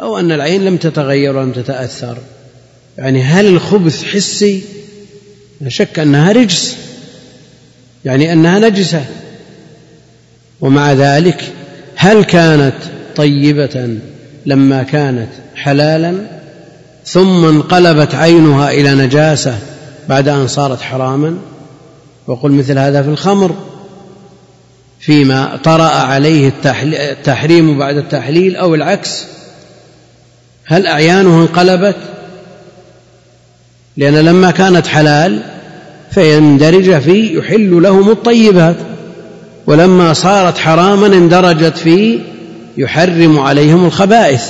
أو أن العين لم تتغير ولم تتأثر. يعني هل الخبث حسي؟ لا شك أنها رجس. يعني أنها نجسة. ومع ذلك هل كانت طيبة لما كانت حلالا؟ ثم انقلبت عينها إلى نجاسة بعد أن صارت حراما؟ وقل مثل هذا في الخمر. فيما طرأ عليه التحريم بعد التحليل أو العكس. هل أعيانه انقلبت؟ لأن لما كانت حلال فيندرج في يحل لهم الطيبات ولما صارت حراما اندرجت في يحرم عليهم الخبائث.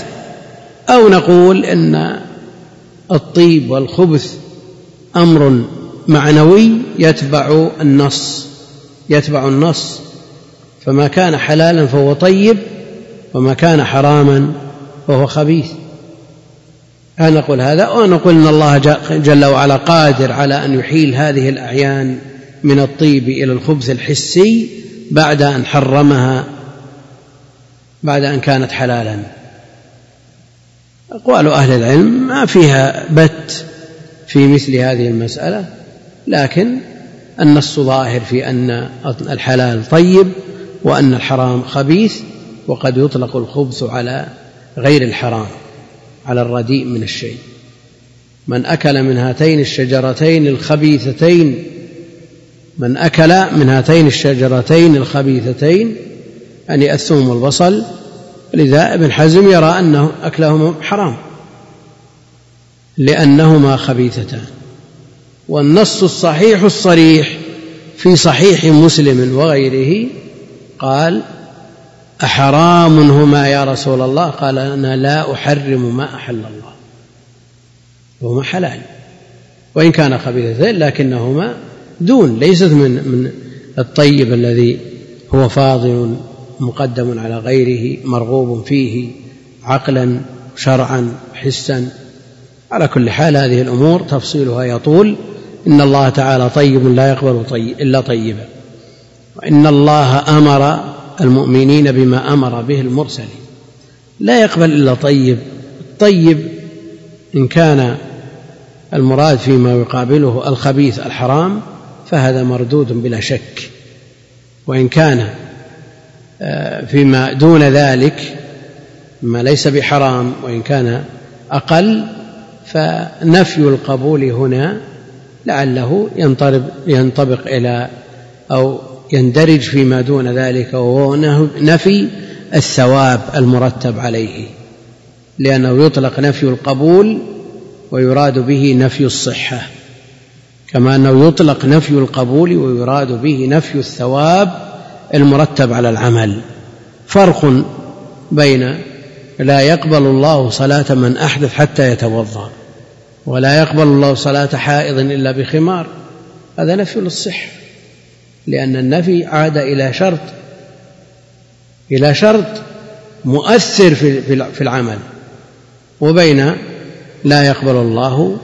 أو نقول إن الطيب والخبث أمر معنوي يتبع النص يتبع النص. فما كان حلالا فهو طيب وما كان حراما فهو خبيث. هل نقول هذا أو نقول إن الله جل وعلا قادر على أن يحيل هذه الأعيان من الطيب إلى الخبث الحسي بعد أن حرمها بعد أن كانت حلالا؟ أقوال أهل العلم ما فيها بت في مثل هذه المسألة لكن النص ظاهر في أن الحلال طيب وأن الحرام خبيث وقد يطلق الخبث على غير الحرام. على الرديء من الشيء. من أكل من هاتين الشجرتين الخبيثتين من أكل من هاتين الشجرتين الخبيثتين يعني الثوم والبصل لذا ابن حزم يرى أنه أكلهما حرام لأنهما خبيثتان. والنص الصحيح الصريح في صحيح مسلم وغيره قال أحرام هما يا رسول الله؟ قال أنا لا أحرم ما أحل الله. وهما حلال. وإن كان خبيثتين لكنهما دون ليست من من الطيب الذي هو فاضل مقدم على غيره مرغوب فيه عقلا شرعا حسا. على كل حال هذه الأمور تفصيلها يطول. إن الله تعالى طيب لا يقبل طيب إلا طيبا. وإن الله أمر المؤمنين بما أمر به المرسلين. لا يقبل إلا طيب. الطيب إن كان المراد فيما يقابله الخبيث الحرام فهذا مردود بلا شك. وإن كان آه، فيما دون ذلك ما ليس بحرام وإن كان أقل فنفي القبول هنا لعله ينطبق ينطبق إلى أو يندرج فيما دون ذلك وهو نفي الثواب المرتب عليه لأنه يطلق نفي القبول ويراد به نفي الصحة كما أنه يطلق نفي القبول ويراد به نفي الثواب المرتب على العمل. فرق بين لا يقبل الله صلاة من أحدث حتى يتوضأ ولا يقبل الله صلاة حائض إلا بخمار هذا نفي للصحة. لأن النفي عاد إلى شرط إلى شرط مؤثر في العمل. وبين لا يقبل الله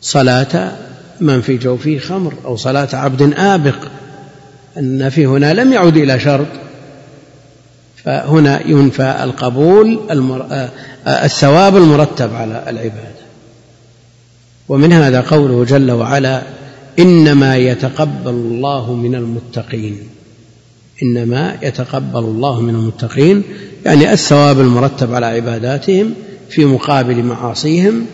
صلاة من في جوفه خمر أو صلاة عبد آبق. النفي هنا لم يعد إلى شرط فهنا ينفى القبول الثواب المرتب على العبادة. ومن هذا قوله جل وعلا إنما يتقبل الله من المتقين. إنما يتقبل الله من المتقين يعني الثواب المرتب على عباداتهم في مقابل معاصيهم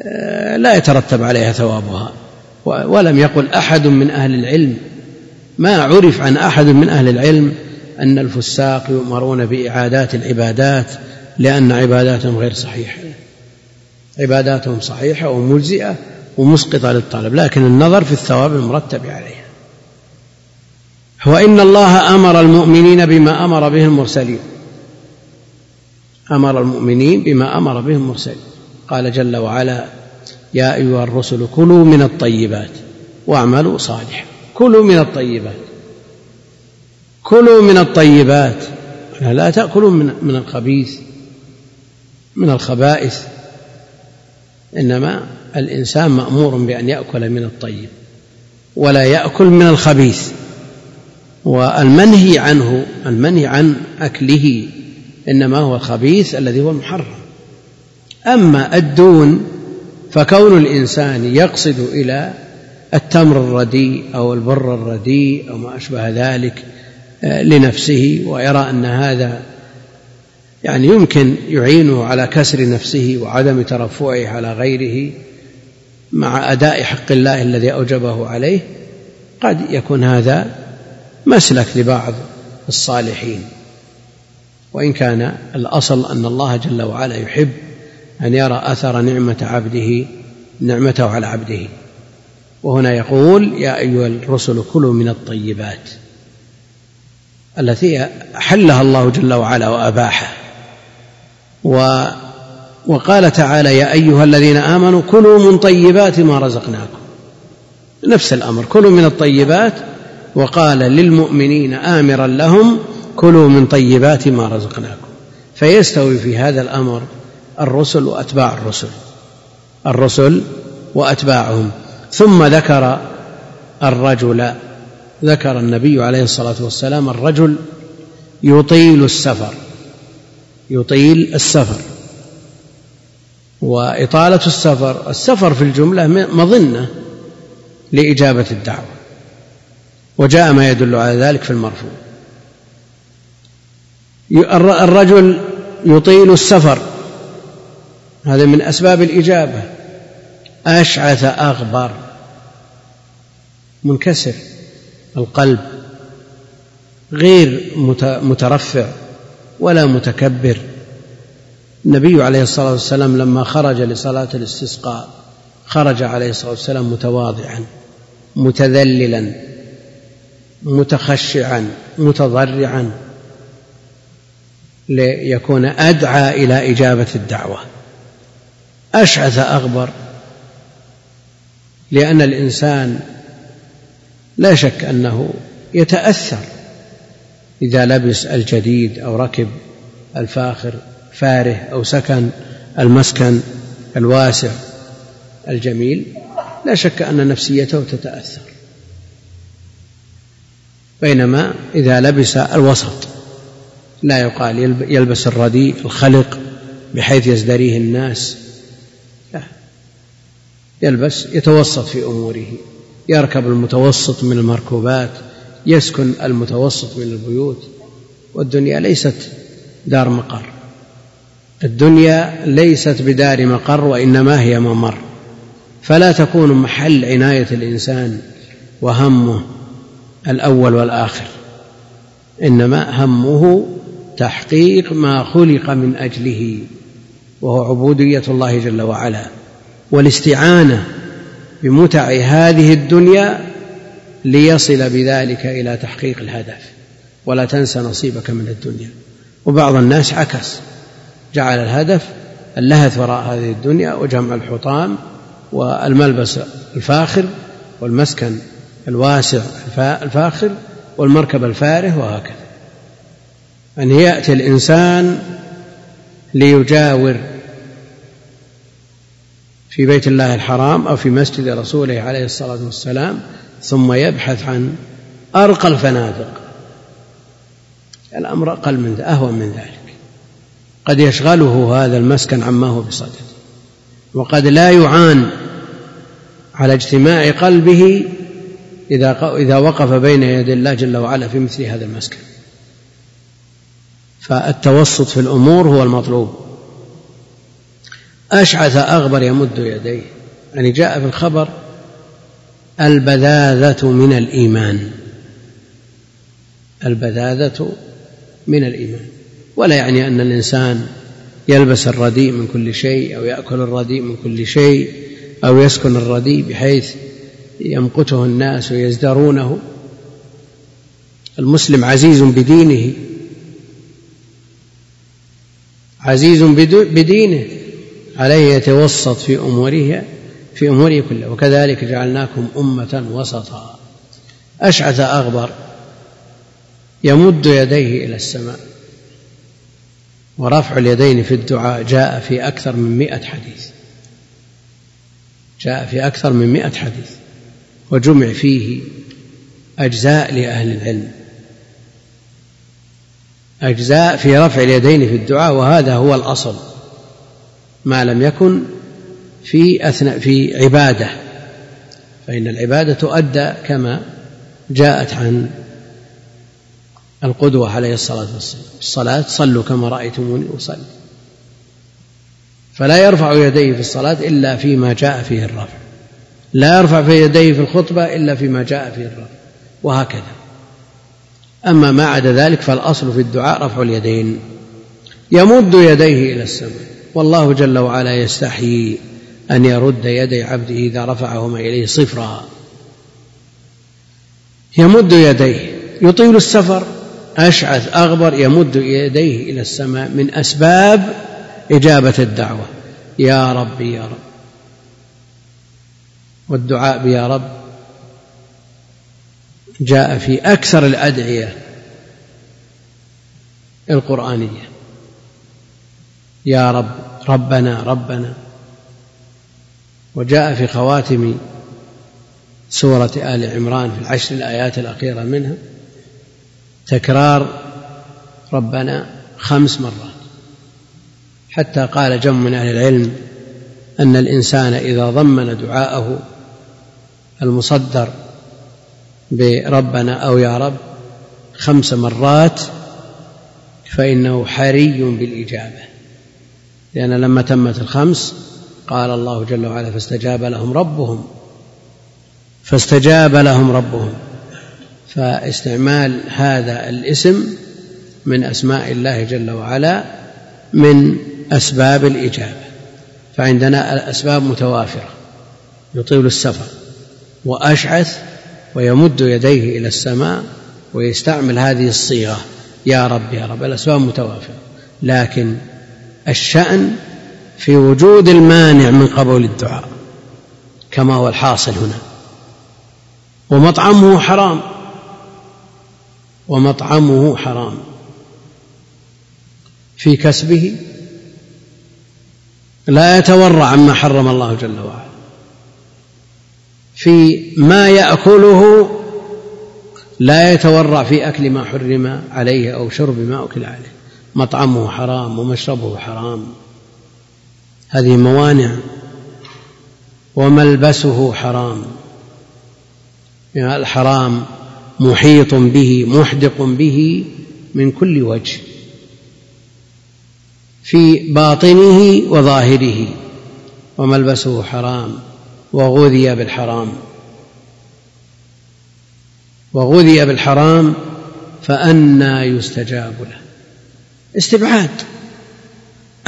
آه، لا يترتب عليها ثوابها. ولم يقل أحد من أهل العلم ما عرف عن أحد من أهل العلم أن الفساق يؤمرون بإعادات العبادات لأن عباداتهم غير صحيحة. عباداتهم صحيحة ومجزئة ومسقطة للطلب لكن النظر في الثواب المرتب عليها وإن الله أمر المؤمنين بما أمر به المرسلين. أمر المؤمنين بما أمر به المرسلين. قال جل وعلا يا أيها الرسل كلوا من الطيبات واعملوا صالحا. كلوا من الطيبات. كلوا من الطيبات. لا تأكلوا من من الخبيث من الخبائث. إنما الإنسان مأمور بأن يأكل من الطيب ولا يأكل من الخبيث والمنهي عنه المنهي عن أكله إنما هو الخبيث الذي هو المحرم أما الدون فكون الإنسان يقصد إلى التمر الرديء أو البر الرديء أو ما أشبه ذلك آه، لنفسه ويرى أن هذا يعني يمكن يعينه على كسر نفسه وعدم ترفعه على غيره. مع أداء حق الله الذي أوجبه عليه قد يكون هذا مسلك لبعض الصالحين. وإن كان الأصل أن الله جل وعلا يحب أن يرى أثر نعمة عبده نعمته على عبده. وهنا يقول يا أيها الرسل كلوا من الطيبات التي أحلها الله جل وعلا وأباحها و وقال تعالى يا أيها الذين آمنوا كلوا من طيبات ما رزقناكم. نفس الأمر كلوا من الطيبات. وقال للمؤمنين آمرا لهم كلوا من طيبات ما رزقناكم. فيستوي في هذا الأمر الرسل وأتباع الرسل. الرسل وأتباعهم. ثم ذكر الرجل ذكر النبي عليه الصلاة والسلام الرجل يطيل السفر. يطيل السفر. وإطالة السفر. السفر في الجملة مظنة لإجابة الدعوة وجاء ما يدل على ذلك في المرفوع. الرجل يطيل السفر. هذا من أسباب الإجابة. أشعث أغبر منكسر القلب غير مترفع ولا متكبر. النبي عليه الصلاة والسلام لما خرج لصلاة الاستسقاء خرج عليه الصلاة والسلام متواضعا متذللا متخشعا متضرعا ليكون أدعى إلى إجابة الدعوة. أشعث أغبر لأن الإنسان لا شك أنه يتأثر إذا لبس الجديد أو ركب الفاخر. فاره أو سكن المسكن الواسع الجميل لا شك أن نفسيته تتأثر. بينما إذا لبس الوسط لا يقال يلبس الرديء الخلق بحيث يزدريه الناس. لا. يلبس يتوسط في أموره يركب المتوسط من المركوبات يسكن المتوسط من البيوت. والدنيا ليست دار مقر. الدنيا ليست بدار مقر وإنما هي ممر. فلا تكون محل عناية الإنسان وهمه الأول والآخر. إنما همه تحقيق ما خلق من أجله وهو عبودية الله جل وعلا. والاستعانة بمتع هذه الدنيا ليصل بذلك إلى تحقيق الهدف. ولا تنس نصيبك من الدنيا. وبعض الناس عكس. جعل الهدف اللهث وراء هذه الدنيا وجمع الحطام والملبس الفاخر والمسكن الواسع الفاخر والمركب الفاره وهكذا. أن يأتي الإنسان ليجاور في بيت الله الحرام أو في مسجد رسوله عليه الصلاة والسلام ثم يبحث عن أرقى الفنادق. الأمر أقل من أهون من ذلك. قد يشغله هذا المسكن عما هو بصدد وقد لا يعان على اجتماع قلبه إذا إذا وقف بين يدي الله جل وعلا في مثل هذا المسكن. فالتوسط في الأمور هو المطلوب. أشعث أغبر يمد يديه يعني جاء في الخبر البذاذة من الإيمان. البذاذة من الإيمان. ولا يعني أن الإنسان يلبس الرديء من كل شيء أو يأكل الرديء من كل شيء أو يسكن الرديء بحيث يمقته الناس ويزدرونه. المسلم عزيز بدينه عزيز بدينه عليه يتوسط في أموره في أموره كلها وكذلك جعلناكم أمة وسطا. أشعث أغبر يمد يديه إلى السماء. ورفع اليدين في الدعاء جاء في أكثر من مئة حديث. جاء في أكثر من مئة حديث. وجمع فيه أجزاء لأهل العلم. أجزاء في رفع اليدين في الدعاء وهذا هو الأصل. ما لم يكن في أثناء في عبادة. فإن العبادة تؤدى كما جاءت عن القدوة عليه الصلاة والسلام. الصلاة صلوا كما رأيتموني أصلي. فلا يرفع يديه في الصلاة إلا فيما جاء فيه الرفع. لا يرفع في يديه في الخطبة إلا فيما جاء فيه الرفع. وهكذا. أما ما عدا ذلك فالأصل في الدعاء رفع اليدين. يمد يديه إلى السماء. والله جل وعلا يستحيي أن يرد يدي عبده إذا رفعهما إليه صفرا. يمد يديه. يطيل السفر. أشعث أغبر يمد يديه إلى السماء من أسباب إجابة الدعوة. يا رب يا رب. والدعاء بيا رب جاء في أكثر الأدعية القرآنية. يا رب ربنا ربنا. وجاء في خواتم سورة آل عمران في العشر الآيات الأخيرة منها. تكرار ربنا خمس مرات. حتى قال جم من أهل العلم أن الإنسان إذا ضمن دعاءه المصدر بربنا أو يا رب خمس مرات فإنه حري بالإجابة. لأن لما تمت الخمس قال الله جل وعلا فاستجاب لهم ربهم فاستجاب لهم ربهم. فاستعمال هذا الاسم من أسماء الله جل وعلا من أسباب الإجابة. فعندنا الأسباب متوافرة. يطيل السفر وأشعث ويمد يديه إلى السماء ويستعمل هذه الصيغة. يا رب يا رب. الأسباب متوافرة. لكن الشأن في وجود المانع من قبول الدعاء كما هو الحاصل هنا. ومطعمه حرام. ومطعمه حرام. في كسبه لا يتورع عما حرم الله جل وعلا. في ما يأكله لا يتورع في أكل ما حرم عليه أو شرب ما أكل عليه. مطعمه حرام ومشربه حرام. هذه موانع. وملبسه حرام. يعني الحرام محيط به محدق به من كل وجه في باطنه وظاهره وملبسه حرام وغذي بالحرام. وغذي بالحرام فأنى يستجاب له. استبعاد.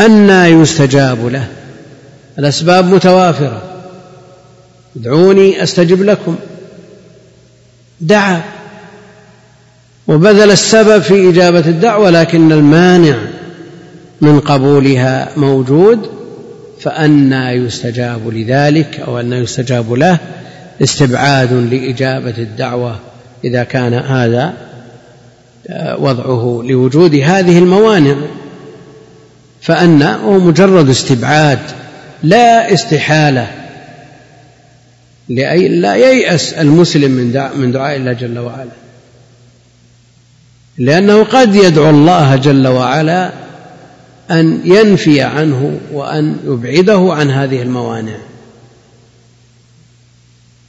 أنى يستجاب له. الأسباب متوافرة. ادعوني أستجب لكم. دعا. وبذل السبب في إجابة الدعوة لكن المانع من قبولها موجود فأنى يستجاب لذلك أو أنى يستجاب له استبعاد لإجابة الدعوة إذا كان هذا وضعه لوجود هذه الموانع. فأن هو مجرد استبعاد لا استحالة لا ييأس المسلم من دعاء الله جل وعلا. لأنه قد يدعو الله جل وعلا أن ينفي عنه وأن يبعده عن هذه الموانع.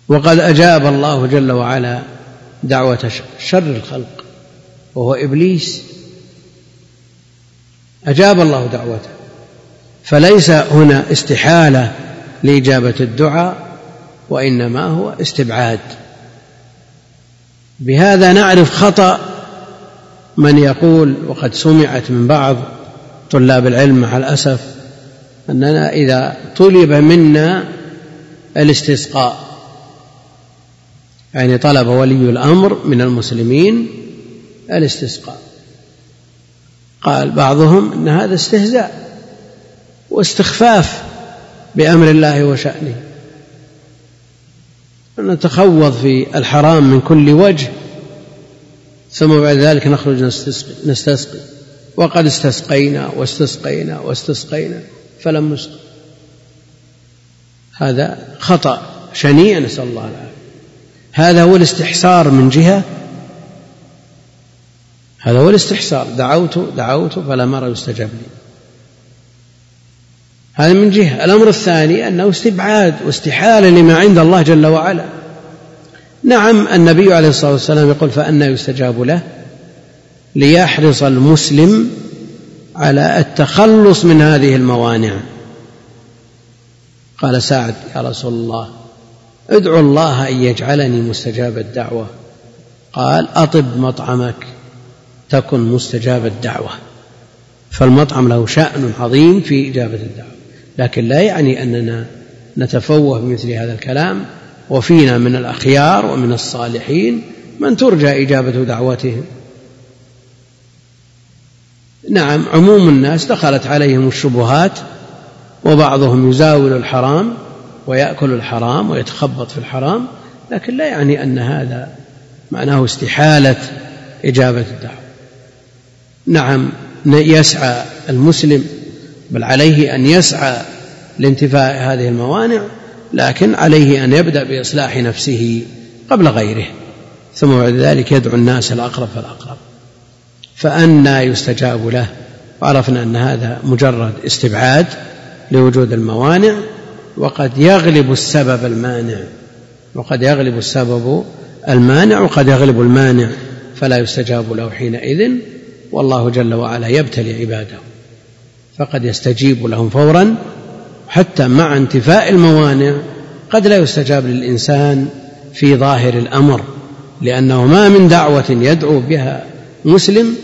وقد أجاب الله جل وعلا دعوة شر الخلق وهو إبليس. أجاب الله دعوته. فليس هنا استحالة لإجابة الدعاء وإنما هو استبعاد. بهذا نعرف خطأ من يقول وقد سمعت من بعض طلاب العلم مع الأسف أننا إذا طلب منا الاستسقاء يعني طلب ولي الأمر من المسلمين الاستسقاء. قال بعضهم إن هذا استهزاء واستخفاف بأمر الله وشأنه. نتخوض في الحرام من كل وجه. ثم بعد ذلك نخرج نستسقي, نستسقي. وقد استسقينا واستسقينا واستسقينا فلم نسق هذا خطأ شنيع نسأل الله العافية. هذا هو الاستحسار من جهة. هذا هو الاستحسار دعوت دعوت فلم أرى يستجاب لي. هذا من جهة. الأمر الثاني أنه استبعاد واستحالة لما عند الله جل وعلا. نعم النبي عليه الصلاة والسلام يقول فأنا يستجاب له ليحرص المسلم على التخلص من هذه الموانع. قال سعد يا رسول الله ادعو الله أن يجعلني مستجاب الدعوة. قال أطب مطعمك تكن مستجاب الدعوة. فالمطعم له شأن عظيم في إجابة الدعوة لكن لا يعني أننا نتفوه بمثل هذا الكلام. وفينا من الأخيار ومن الصالحين من ترجى إجابة دعوتهم. نعم عموم الناس دخلت عليهم الشبهات وبعضهم يزاول الحرام ويأكل الحرام ويتخبط في الحرام لكن لا يعني أن هذا معناه استحالة إجابة الدعوة. نعم يسعى المسلم بل عليه أن يسعى لانتفاء هذه الموانع لكن عليه أن يبدأ بإصلاح نفسه قبل غيره ثم بعد ذلك يدعو الناس الأقرب فالأقرب. فأنى يستجاب له وعرفنا أن هذا مجرد استبعاد لوجود الموانع وقد يغلب السبب المانع. وقد يغلب السبب المانع وقد يغلب المانع فلا يستجاب له حينئذ. والله جل وعلا يبتلي عباده فقد يستجيب لهم فورا حتى مع انتفاء الموانع قد لا يستجاب للإنسان في ظاهر الأمر لأنه ما من دعوة يدعو بها مسلم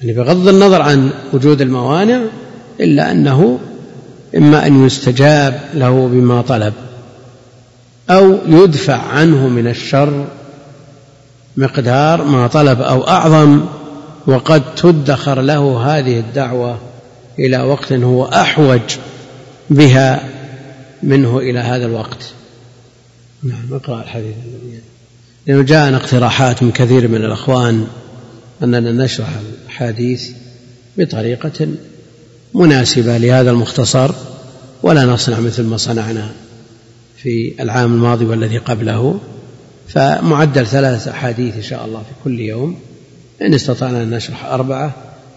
يعني بغض النظر عن وجود الموانع إلا أنه إما أن يستجاب له بما طلب أو يدفع عنه من الشر مقدار ما طلب أو أعظم وقد تدخر له هذه الدعوة إلى وقت هو أحوج. بها منه إلى هذا الوقت. نعم اقرأ الحديث. لأنه جاءنا اقتراحات من كثير من الأخوان أننا نشرح الأحاديث بطريقة مناسبة لهذا المختصر ولا نصنع مثل ما صنعنا في العام الماضي والذي قبله. فمعدل ثلاث أحاديث إن شاء الله في كل يوم إن استطعنا أن نشرح أربعة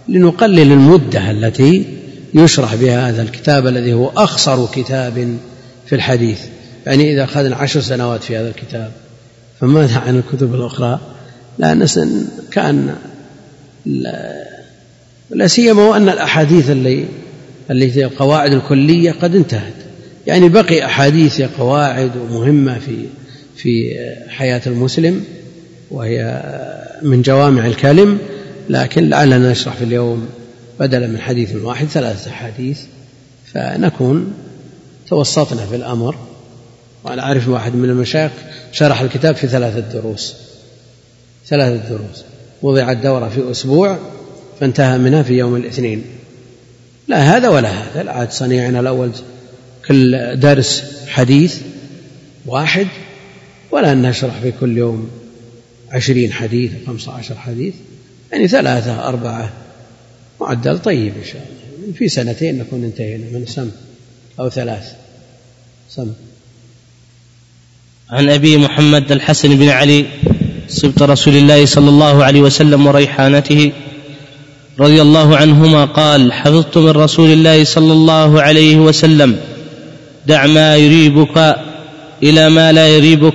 لنقلل المدة التي يشرح بها هذا الكتاب الذي هو أخصر كتاب في الحديث. يعني إذا أخذنا عشر سنوات في هذا الكتاب فماذا عن الكتب الأخرى؟ لا كأن لا سيما وأن الأحاديث اللي هي القواعد الكلية قد انتهت. يعني بقي أحاديث قواعد مهمة في في حياة المسلم وهي من جوامع الكلم لكن لعلنا نشرح في اليوم بدلا من حديث واحد ثلاثة أحاديث فنكون توسطنا في الأمر. وأنا أعرف واحد من المشايخ شرح الكتاب في ثلاثة دروس. ثلاثة دروس. وضعت دورة في أسبوع فانتهى منها في يوم الاثنين. لا هذا ولا هذا العاد صنيعنا الأول كل درس حديث واحد ولا أن نشرح في كل يوم عشرين حديث خمسة عشر حديث. يعني ثلاثة أربعة معدل طيب إن شاء الله. في سنتين نكون انتهينا من سم أو ثلاث. سم عن أبي محمد الحسن بن علي سبط رسول الله صلى الله عليه وسلم وريحانته رضي الله عنهما قال حفظت من رسول الله صلى الله عليه وسلم دع ما يريبك إلى ما لا يريبك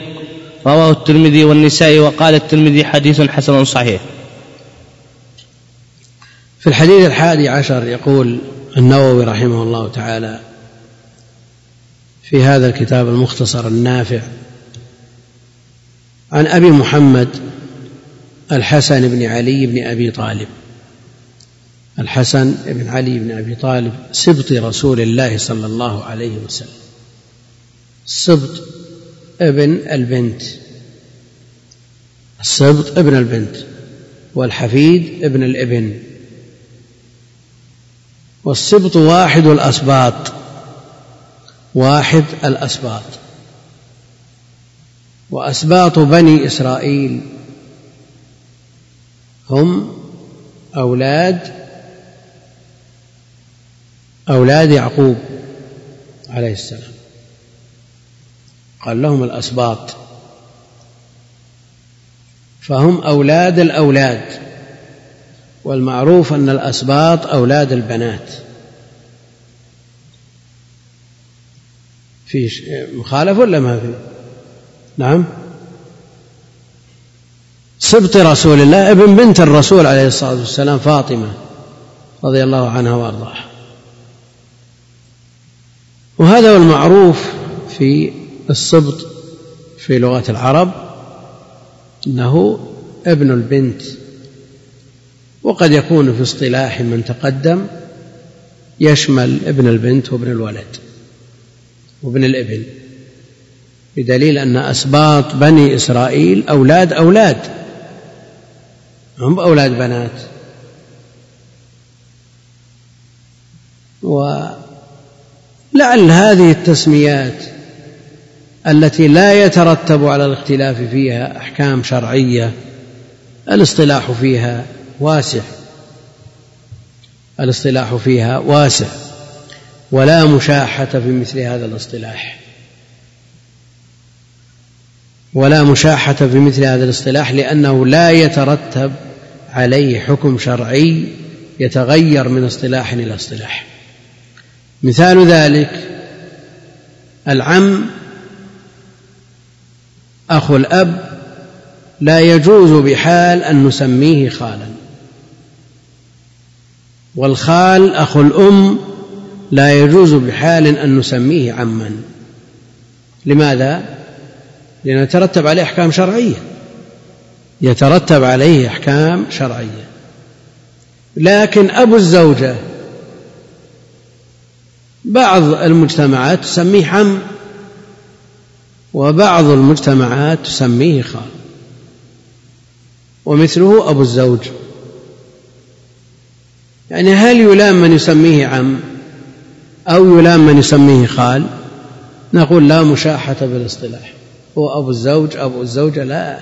رواه الترمذي والنسائي وقال الترمذي حديث حسن صحيح. في الحديث الحادي عشر يقول النووي رحمه الله تعالى في هذا الكتاب المختصر النافع عن أبي محمد الحسن بن علي بن أبي طالب. الحسن بن علي بن أبي طالب سبط رسول الله صلى الله عليه وسلم. السبط ابن البنت. السبط ابن البنت والحفيد ابن الابن. والسبط واحد الأسباط. واحد الأسباط. وأسباط بني إسرائيل. هم أولاد أولاد يعقوب عليه السلام. قال لهم الأسباط. فهم أولاد الأولاد. والمعروف أن الأسباط أولاد البنات. في مخالف ولا ما في؟ نعم. سبط رسول الله ابن بنت الرسول عليه الصلاة والسلام فاطمة رضي الله عنها وأرضاها. وهذا هو المعروف في السبط في لغة العرب أنه ابن البنت. وقد يكون في اصطلاح من تقدم يشمل ابن البنت وابن الولد وابن الابن بدليل أن أسباط بني إسرائيل أولاد أولاد هم أولاد بنات. ولعل هذه التسميات التي لا يترتب على الاختلاف فيها أحكام شرعية الاصطلاح فيها واسع. الاصطلاح فيها واسع. ولا مشاحة في مثل هذا الاصطلاح. ولا مشاحة في مثل هذا الاصطلاح لأنه لا يترتب عليه حكم شرعي يتغير من اصطلاح إلى اصطلاح. مثال ذلك العم أخو الأب لا يجوز بحال أن نسميه خالا. والخال اخو الأم لا يجوز بحال أن نسميه عما. لماذا؟ لأنه يترتب عليه أحكام شرعية. يترتب عليه أحكام شرعية. لكن أبو الزوجة بعض المجتمعات تسميه عم وبعض المجتمعات تسميه خال. ومثله أبو الزوج. يعني هل يلام من يسميه عم أو يلام من يسميه خال؟ نقول لا مشاحة بالاصطلاح. هو أبو الزوج أبو الزوجة لا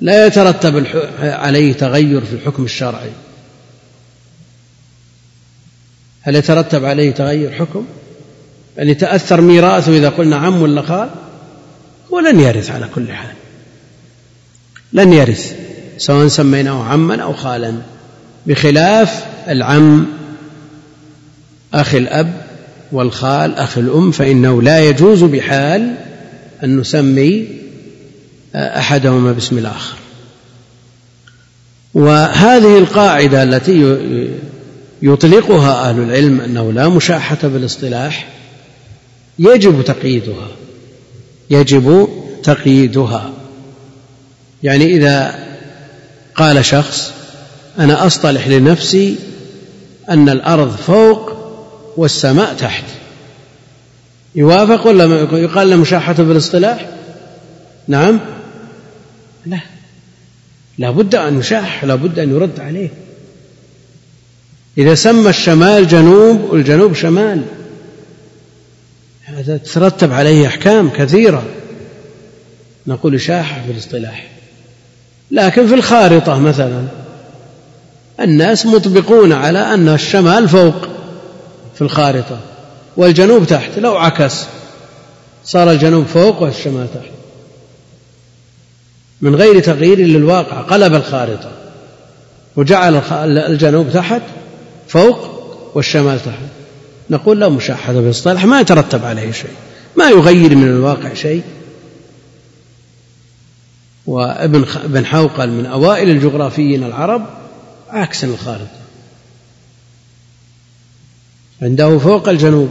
لا يترتب عليه تغير في الحكم الشرعي. هل يترتب عليه تغير حكم؟ يعني يتأثر ميراثه إذا قلنا عم ولا خال؟ ولن يرث على كل حال. لن يرث سواء سميناه عما أو خالا. بخلاف العم أخي الأب والخال أخي الأم فإنه لا يجوز بحال أن نسمي أحدهما باسم الآخر. وهذه القاعدة التي يطلقها أهل العلم أنه لا مشاحة بالاصطلاح يجب تقييدها. يجب تقييدها. يعني إذا قال شخص أنا أصطلح لنفسي أن الأرض فوق والسماء تحت. يوافق ولا يقال له مشاحة بالاصطلاح نعم. لا. لا بد أن يشاح لا بد أن يرد عليه. إذا سمى الشمال جنوب والجنوب شمال. هذا تترتب عليه أحكام كثيرة. نقول شاحة في الاصطلاح. لكن في الخارطة مثلا. الناس مطبقون على أن الشمال فوق في الخارطة والجنوب تحت لو عكس صار الجنوب فوق والشمال تحت. من غير تغيير للواقع قلب الخارطة وجعل الجنوب تحت فوق والشمال تحت. نقول لا مشاحة بالاصطلاح ما يترتب عليه شيء ما يغير من الواقع شيء. وابن ابن حوقل من أوائل الجغرافيين العرب عكس الخارطة عنده فوق الجنوب.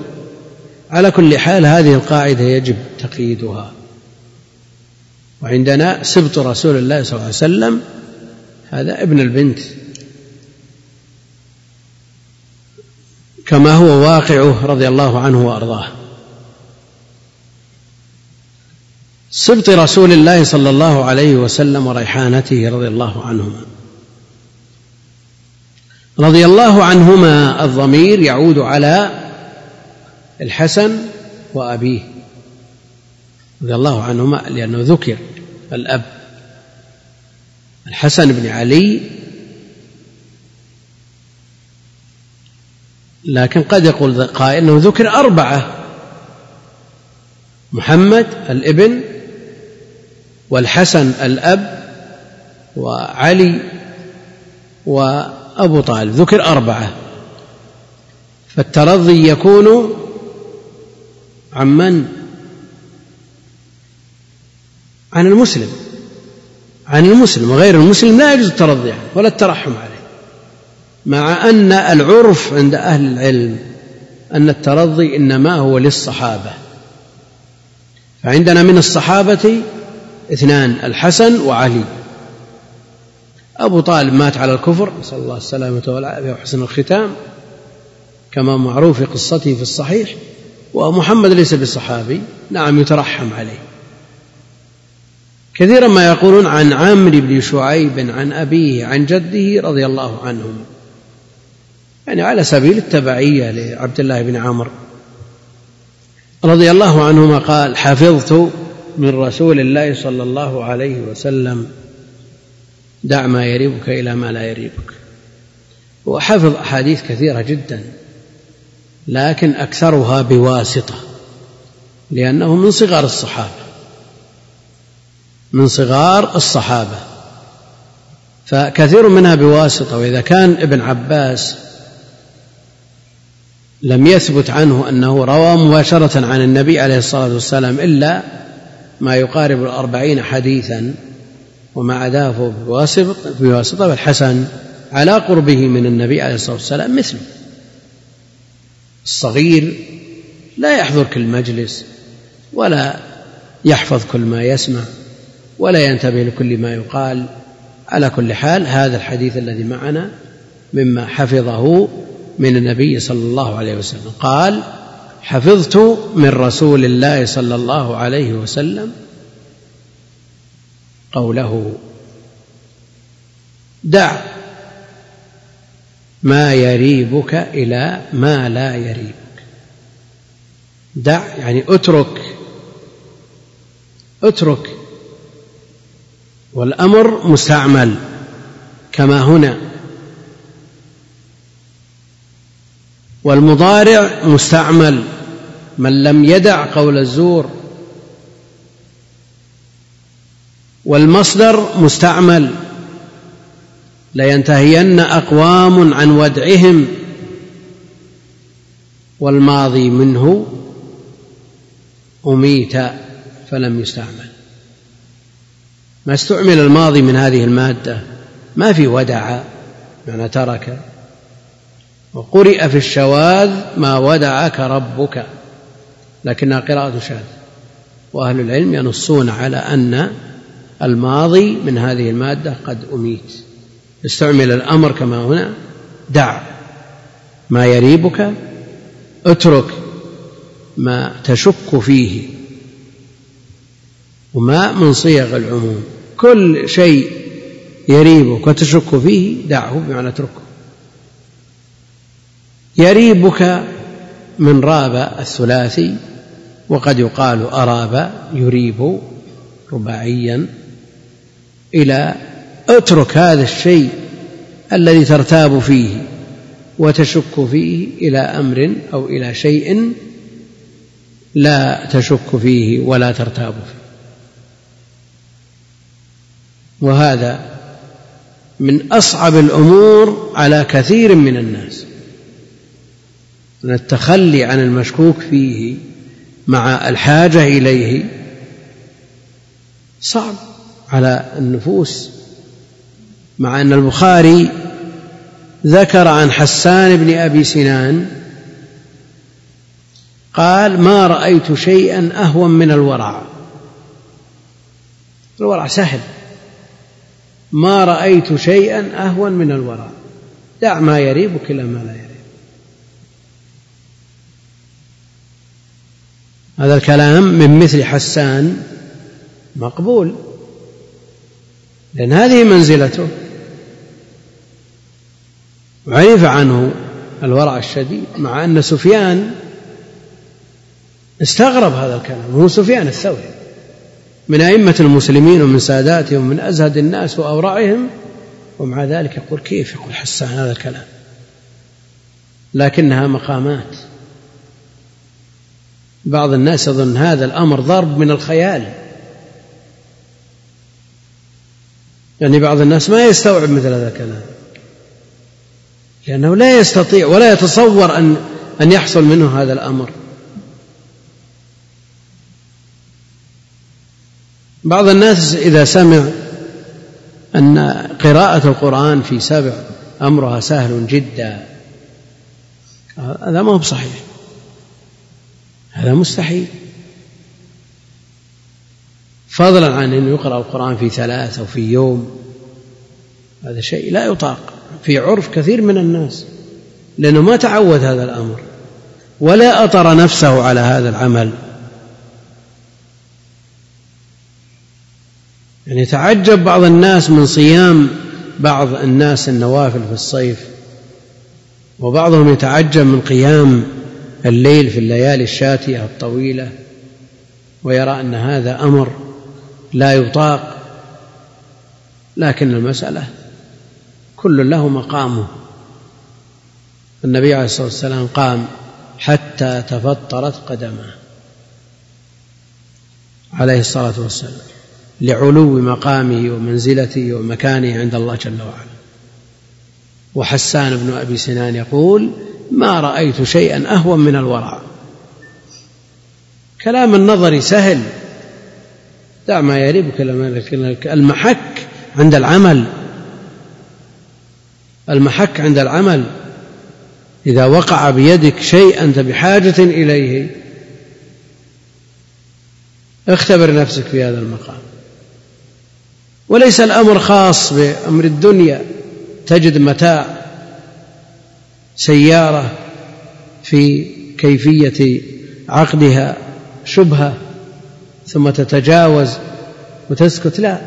على كل حال هذه القاعدة يجب تقييدها. وعندنا سبط رسول الله صلى الله عليه وسلم هذا ابن البنت. كما هو واقعه رضي الله عنه وأرضاه. سبط رسول الله صلى الله عليه وسلم وريحانته رضي الله عنهما. رضي الله عنهما الضمير يعود على الحسن وأبيه. رضي الله عنهما لأنه ذكر الأب. الحسن بن علي لكن قد يقول قائل إنه ذكر أربعة. محمد الابن والحسن الأب وعلي أبو طالب ذكر أربعة. فالترضي يكون عن من؟ عن المسلم. عن المسلم وغير المسلم لا يجوز الترضي عنه ولا الترحم عليه. مع أن العرف عند أهل العلم أن الترضي إنما هو للصحابة. فعندنا من الصحابة اثنان الحسن وعلي. أبو طالب مات على الكفر نسأل الله السلامة والعافية وحسن الختام. كما معروف في قصته في الصحيح ومحمد ليس بصحابي نعم يترحم عليه. كثيرا ما يقولون عن عمرو بن شعيب عن أبيه عن جده رضي الله عنهم. يعني على سبيل التبعية لعبد الله بن عمرو. رضي الله عنهما قال حفظت من رسول الله صلى الله عليه وسلم دع ما يريبك إلى ما لا يريبك. وحفظ أحاديث كثيرة جدا لكن أكثرها بواسطة لأنه من صغار الصحابة من صغار الصحابة. فكثير منها بواسطة وإذا كان ابن عباس لم يثبت عنه أنه روى مباشرة عن النبي عليه الصلاة والسلام إلا ما يقارب الأربعين حديثا وما عداه بواسطة, بواسطة فالحسن على قربه من النبي عليه الصلاة والسلام مثله. الصغير لا يحضر كل مجلس ولا يحفظ كل ما يسمع ولا ينتبه لكل ما يقال. على كل حال هذا الحديث الذي معنا مما حفظه من النبي صلى الله عليه وسلم. قال حفظت من رسول الله صلى الله عليه وسلم قوله دع ما يريبك إلى ما لا يريبك. دع يعني اترك اترك. والأمر مستعمل كما هنا. والمضارع مستعمل من لم يدع قول الزور والمصدر مستعمل. لينتهين أقوام عن ودعهم. والماضي منه أميت فلم يستعمل. ما استعمل الماضي من هذه المادة. ما في ودع معنى ترك. وقرئ في الشواذ ما ودعك ربك. لكنها قراءة شاذ. وأهل العلم ينصون على أن الماضي من هذه المادة قد أميت. استعمل الأمر كما هنا. دع ما يريبك اترك ما تشك فيه. وما من صيغ العموم. كل شيء يريبك وتشك فيه دعه بمعنى اتركه. يريبك من راب الثلاثي وقد يقال أراب يريب رباعيا. إلى اترك هذا الشيء الذي ترتاب فيه وتشك فيه إلى أمر أو إلى شيء لا تشك فيه ولا ترتاب فيه. وهذا من أصعب الأمور على كثير من الناس. من التخلي عن المشكوك فيه مع الحاجة إليه صعب. على النفوس مع أن البخاري ذكر عن حسان بن أبي سنان قال ما رأيت شيئا أهون من الورع. الورع سهل. ما رأيت شيئا أهون من الورع. دع ما يريبك إلى ما لا يريب. هذا الكلام من مثل حسان مقبول. لأن هذه منزلته. عرف عنه الورع الشديد مع أن سفيان استغرب هذا الكلام هو سفيان الثوري. من أئمة المسلمين ومن ساداتهم ومن أزهد الناس وأورعهم ومع ذلك يقول كيف يقول حسان هذا الكلام؟ لكنها مقامات. بعض الناس يظن هذا الأمر ضرب من الخيال. يعني بعض الناس ما يستوعب مثل هذا الكلام. لأنه لا يستطيع ولا يتصور أن أن يحصل منه هذا الأمر. بعض الناس إذا سمع أن قراءة القرآن في سبع أمرها سهل جدا هذا ما هو بصحيح. هذا مستحيل. فضلا عن أن يقرأ القرآن في ثلاث أو في يوم. هذا شيء لا يطاق في عرف كثير من الناس لأنه ما تعود هذا الأمر ولا أطر نفسه على هذا العمل. يعني يتعجب بعض الناس من صيام بعض الناس النوافل في الصيف وبعضهم يتعجب من قيام الليل في الليالي الشاتئه الطويلة ويرى أن هذا أمر لا يطاق لكن المسألة كل له مقامه. النبي عليه الصلاة والسلام قام حتى تفطرت قدمه عليه الصلاة والسلام لعلو مقامه ومنزلته ومكانه عند الله جل وعلا. وحسان بن أبي سنان يقول ما رأيت شيئا أهون من الورع. كلام النظر سهل دع ما يريبك المحك عند العمل المحك عند العمل إذا وقع بيدك شيء أنت بحاجة إليه اختبر نفسك في هذا المقام. وليس الأمر خاص بأمر الدنيا تجد متاع سيارة في كيفية عقدها شبهة. ثم تتجاوز وتسكت لا.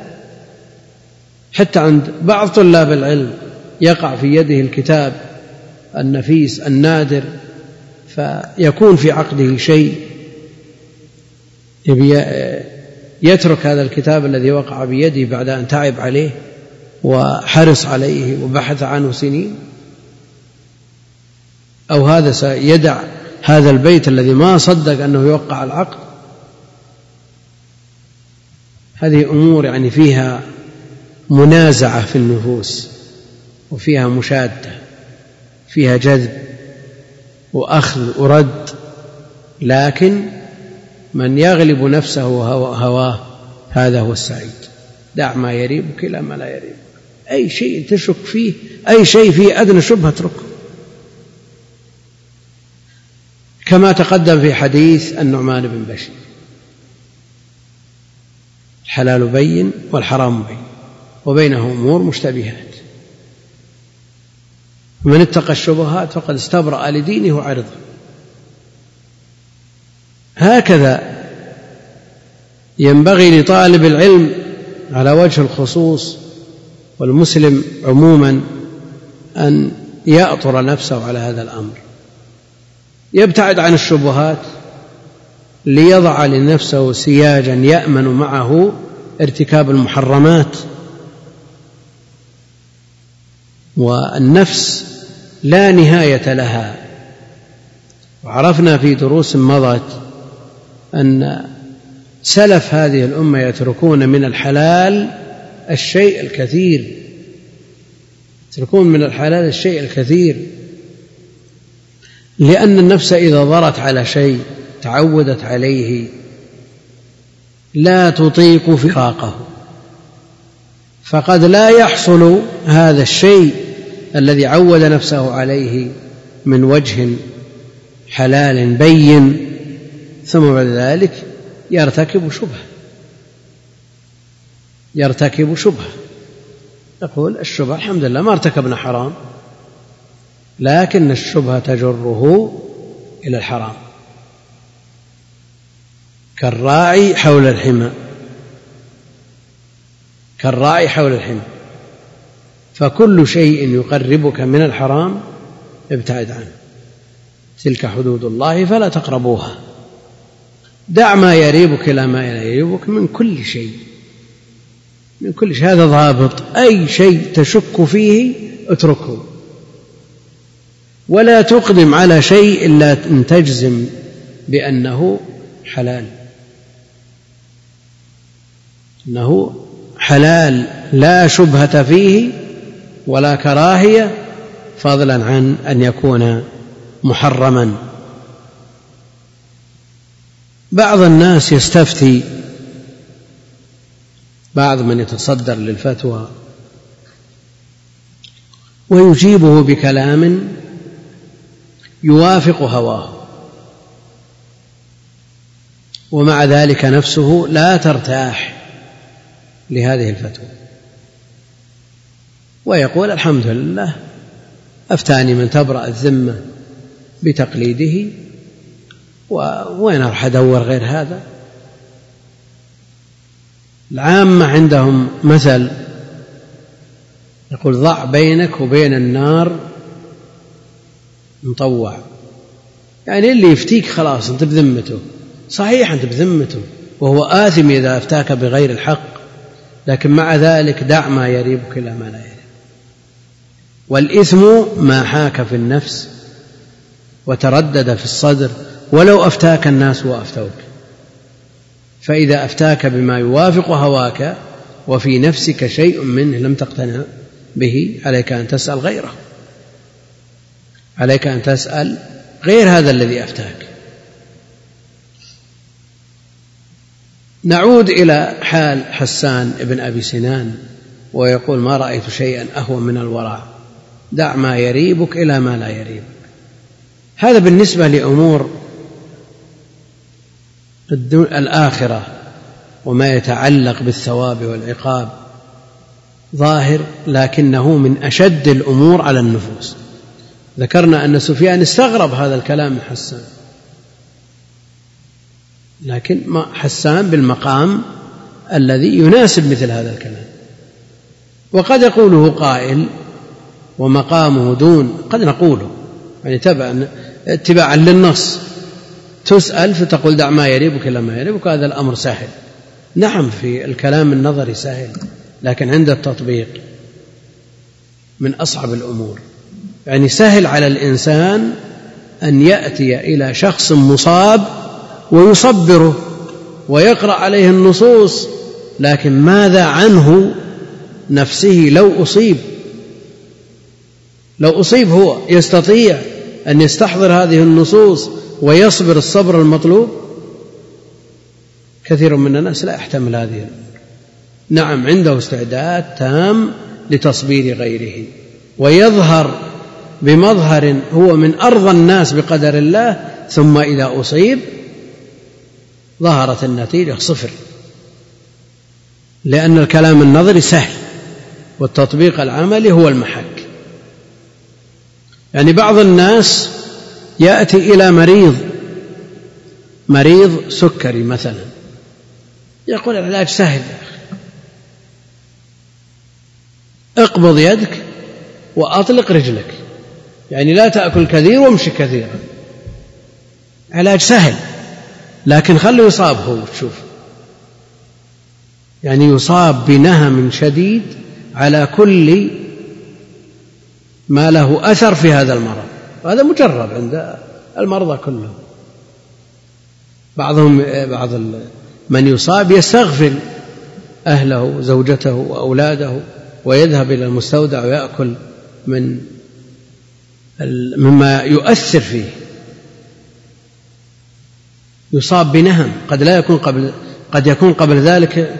حتى عند بعض طلاب العلم يقع في يده الكتاب النفيس النادر فيكون في عقده شيء يترك هذا الكتاب الذي وقع بيده بعد أن تعب عليه وحرص عليه وبحث عنه سنين. أو هذا سيدع هذا البيت الذي ما صدق أنه يوقع العقد. هذه أمور يعني فيها منازعة في النفوس وفيها مشادة فيها جذب وأخذ ورد لكن من يغلب نفسه هواه هذا هو السعيد. دع ما يريبك إلى ما لا يريبك أي شيء تشك فيه أي شيء فيه أدنى شبهة اتركه. كما تقدم في حديث النعمان بن بشير. الحلال بين والحرام بين وبينه أمور مشتبهات. من اتقى الشبهات فقد استبرأ لدينه وعرضه هكذا ينبغي لطالب العلم على وجه الخصوص والمسلم عموما أن يأطر نفسه على هذا الأمر. يبتعد عن الشبهات ليضع لنفسه سياجا يأمن معه ارتكاب المحرمات. والنفس لا نهاية لها. وعرفنا في دروس مضت أن سلف هذه الأمة يتركون من الحلال الشيء الكثير. يتركون من الحلال الشيء الكثير. لأن النفس إذا ضرت على شيء تعودت عليه لا تطيق فراقه. فقد لا يحصل هذا الشيء الذي عود نفسه عليه من وجه حلال بين ثم بعد ذلك يرتكب شبهة. يرتكب شبهة. يقول الشبهة الحمد لله ما ارتكبنا حرام لكن الشبهة تجره إلى الحرام. كالراعي حول الحمى. كالراعي حول الحمى. فكل شيء يقربك من الحرام ابتعد عنه. تلك حدود الله فلا تقربوها. دع ما يريبك إلى ما لا يريبك من كل شيء. من كل شيء. هذا ضابط. أي شيء تشك فيه اتركه. ولا تقدم على شيء إلا أن تجزم بأنه حلال. أنه حلال لا شبهة فيه ولا كراهية فضلا عن أن يكون محرما. بعض الناس يستفتي بعض من يتصدر للفتوى ويجيبه بكلام يوافق هواه. ومع ذلك نفسه لا ترتاح. لهذه الفتوى. ويقول الحمد لله أفتاني من تبرأ الذمة بتقليده وين أروح أدور غير هذا؟ العامة عندهم مثل يقول ضع بينك وبين النار مطوع. يعني اللي يفتيك خلاص أنت بذمته صحيح أنت بذمته وهو آثم إذا أفتاك بغير الحق. لكن مع ذلك دع ما يريبك إلى ما لا يريب. والإثم ما حاك في النفس وتردد في الصدر ولو أفتاك الناس وأفتوك. فإذا أفتاك بما يوافق هواك وفي نفسك شيء منه لم تقتنع به عليك أن تسأل غيره. عليك أن تسأل غير هذا الذي أفتاك. نعود إلى حال حسان بن أبي سنان ويقول ما رأيت شيئا أهون من الورع دع ما يريبك إلى ما لا يريبك. هذا بالنسبة لأمور الآخرة وما يتعلق بالثواب والعقاب. ظاهر لكنه من أشد الأمور على النفوس. ذكرنا أن سفيان استغرب هذا الكلام من حسان. لكن حسان بالمقام الذي يناسب مثل هذا الكلام. وقد يقوله قائل ومقامه دون. قد نقوله يعني تبعا اتباعا للنص. تسأل فتقول دع ما يريبك إلى ما يريبك هذا الأمر سهل. نعم في الكلام النظري سهل لكن عند التطبيق من أصعب الأمور. يعني سهل على الإنسان أن يأتي إلى شخص مصاب ويصبره ويقرأ عليه النصوص لكن ماذا عنه نفسه لو أصيب؟ لو أصيب هو يستطيع أن يستحضر هذه النصوص ويصبر الصبر المطلوب؟ كثير من الناس لا يحتمل هذه. نعم عنده استعداد تام لتصبير غيره ويظهر بمظهر هو من أرضى الناس بقدر الله ثم إذا أصيب ظهرت النتيجة صفر. لأن الكلام النظري سهل والتطبيق العملي هو المحك. يعني بعض الناس يأتي إلى مريض مريض سكري مثلا يقول العلاج سهل يا أخي. اقبض يدك وأطلق رجلك. يعني لا تأكل كثير وامشي كثيرا. علاج سهل. لكن خليه يصاب هو تشوف يعني يصاب بنهم شديد على كل ما له أثر في هذا المرض. هذا مجرب عند المرضى كلهم. بعضهم بعض من يصاب يستغفل أهله زوجته وأولاده ويذهب إلى المستودع ويأكل من مما يؤثر فيه. يصاب بنهم قد لا يكون قبل قد يكون قبل ذلك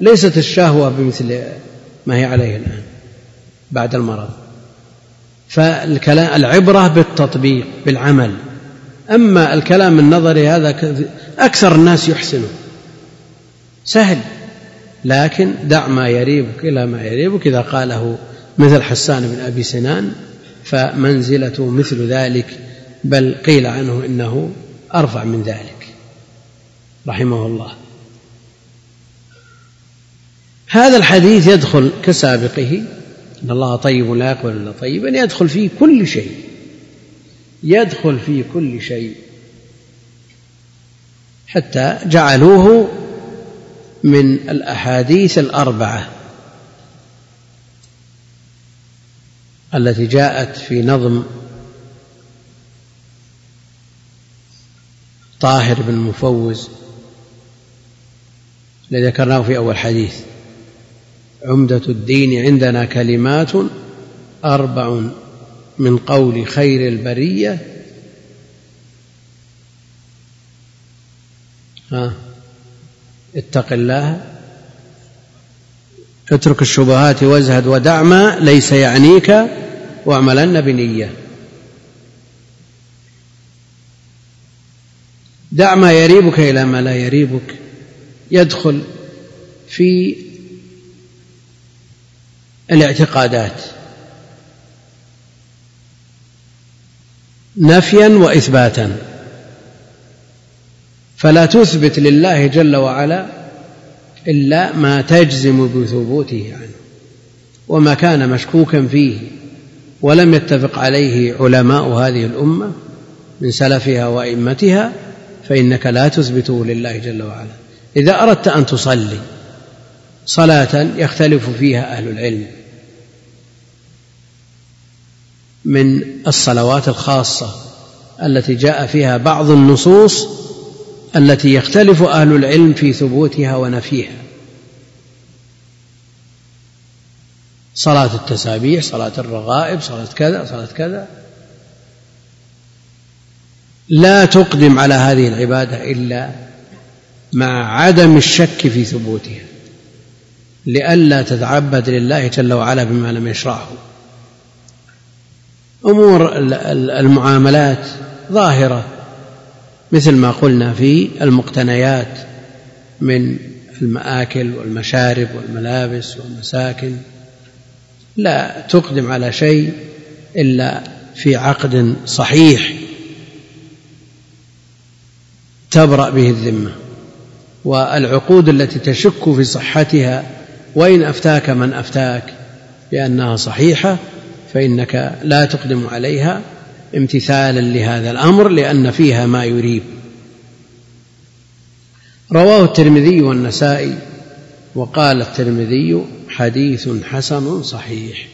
ليست الشهوة بمثل ما هي عليه الآن بعد المرض. فالكلام العبرة بالتطبيق بالعمل. أما الكلام النظري هذا أكثر الناس يحسنه. سهل لكن دع ما يريبك إلى ما يريبك. إذا قاله مثل حسان بن أبي سنان فمنزلته مثل ذلك بل قيل عنه إنه أرفع من ذلك. رحمه الله. هذا الحديث يدخل كسابقه إن الله طيب لا يقبل إلا طيبا يدخل في كل شيء. يدخل في كل شيء. حتى جعلوه من الأحاديث الأربعة التي جاءت في نظم طاهر بن مفوز الذي ذكرناه في أول حديث. عمدة الدين عندنا كلمات أربع من قول خير البرية. ها اتق الله. اترك الشبهات وازهد ودع ما ليس يعنيك واعملن بنية. دع ما يريبك إلى ما لا يريبك. يدخل في الاعتقادات نفيا واثباتا. فلا تثبت لله جل وعلا إلا ما تجزم بثبوته عنه وما كان مشكوكا فيه. ولم يتفق عليه علماء هذه الأمة من سلفها وأئمتها فإنك لا تثبته لله جل وعلا. إذا أردت أن تصلي صلاة يختلف فيها أهل العلم من الصلوات الخاصة التي جاء فيها بعض النصوص التي يختلف أهل العلم في ثبوتها ونفيها. صلاة التسابيح صلاة الرغائب صلاة كذا صلاة كذا. لا تقدم على هذه العبادة إلا مع عدم الشك في ثبوتها لئلا تتعبد لله جل وعلا بما لم يشرعه. أمور المعاملات ظاهرة مثل ما قلنا في المقتنيات من المآكل والمشارب والملابس والمساكن. لا تقدم على شيء إلا في عقد صحيح تبرأ به الذمة. والعقود التي تشك في صحتها وإن أفتاك من أفتاك بأنها صحيحة فإنك لا تقدم عليها امتثالا لهذا الأمر لأن فيها ما يريب. رواه الترمذي والنسائي وقال الترمذي حديث حسن صحيح.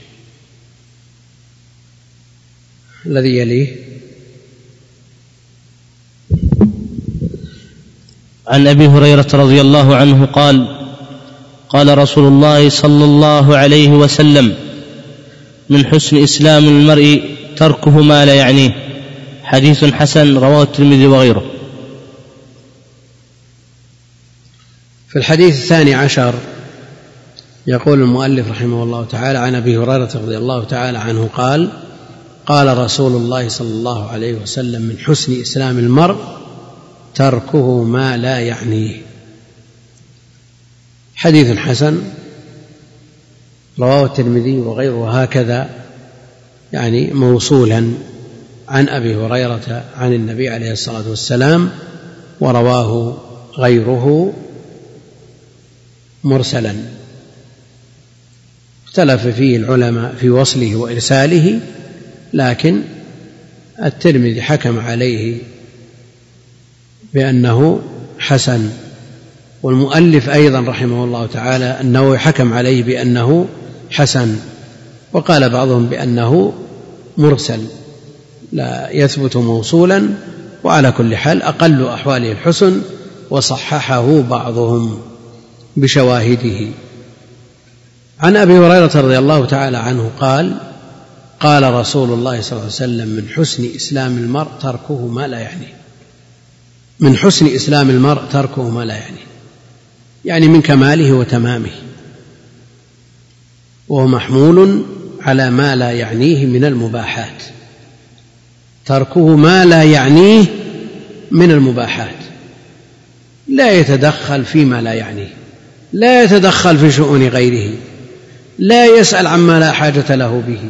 الذي يليه عن أبي هريرة رضي الله عنه قال قال رسول الله صلى الله عليه وسلم من حسن إسلام المرء تركه ما لا يعنيه. حديث حسن رواه الترمذي وغيره. في الحديث الثاني عشر يقول المؤلف رحمه الله تعالى عن أبي هريرة رضي الله تعالى عنه قال قال رسول الله صلى الله عليه وسلم من حسن إسلام المرء تركه ما لا يعنيه. حديث حسن رواه الترمذي وغيره هكذا يعني موصولا عن أبي هريرة عن النبي عليه الصلاة والسلام ورواه غيره مرسلا. اختلف فيه العلماء في وصله وإرساله لكن الترمذي حكم عليه بأنه حسن. والمؤلف أيضا رحمه الله تعالى النووي حكم عليه بأنه حسن وقال بعضهم بأنه مرسل لا يثبت موصولا وعلى كل حال أقل أحواله الحسن وصححه بعضهم بشواهده. عن أبي هريرة رضي الله تعالى عنه قال قال رسول الله صلى الله عليه وسلم من حسن إسلام المرء تركه ما لا يعنيه من حسن إسلام المرء تركه ما لا يعنيه يعني من كماله وتمامه. وهو محمول على ما لا يعنيه من المباحات. تركه ما لا يعنيه من المباحات. لا يتدخل فيما لا يعنيه. لا يتدخل في شؤون غيره. لا يسأل عما لا حاجة له به.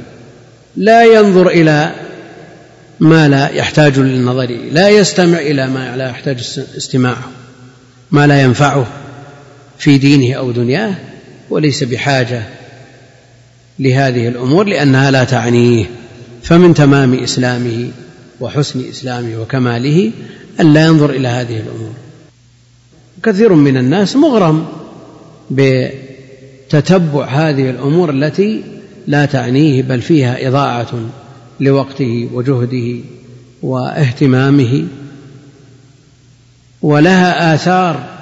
لا ينظر إلى ما لا يحتاج للنظر لا يستمع إلى ما لا يحتاج استماعه. ما لا ينفعه في دينه أو دنياه وليس بحاجة لهذه الأمور لأنها لا تعنيه. فمن تمام إسلامه وحسن إسلامه وكماله أن لا ينظر إلى هذه الأمور. كثير من الناس مغرم بتتبع هذه الأمور التي لا تعنيه بل فيها إضاعة لوقته وجهده واهتمامه ولها آثار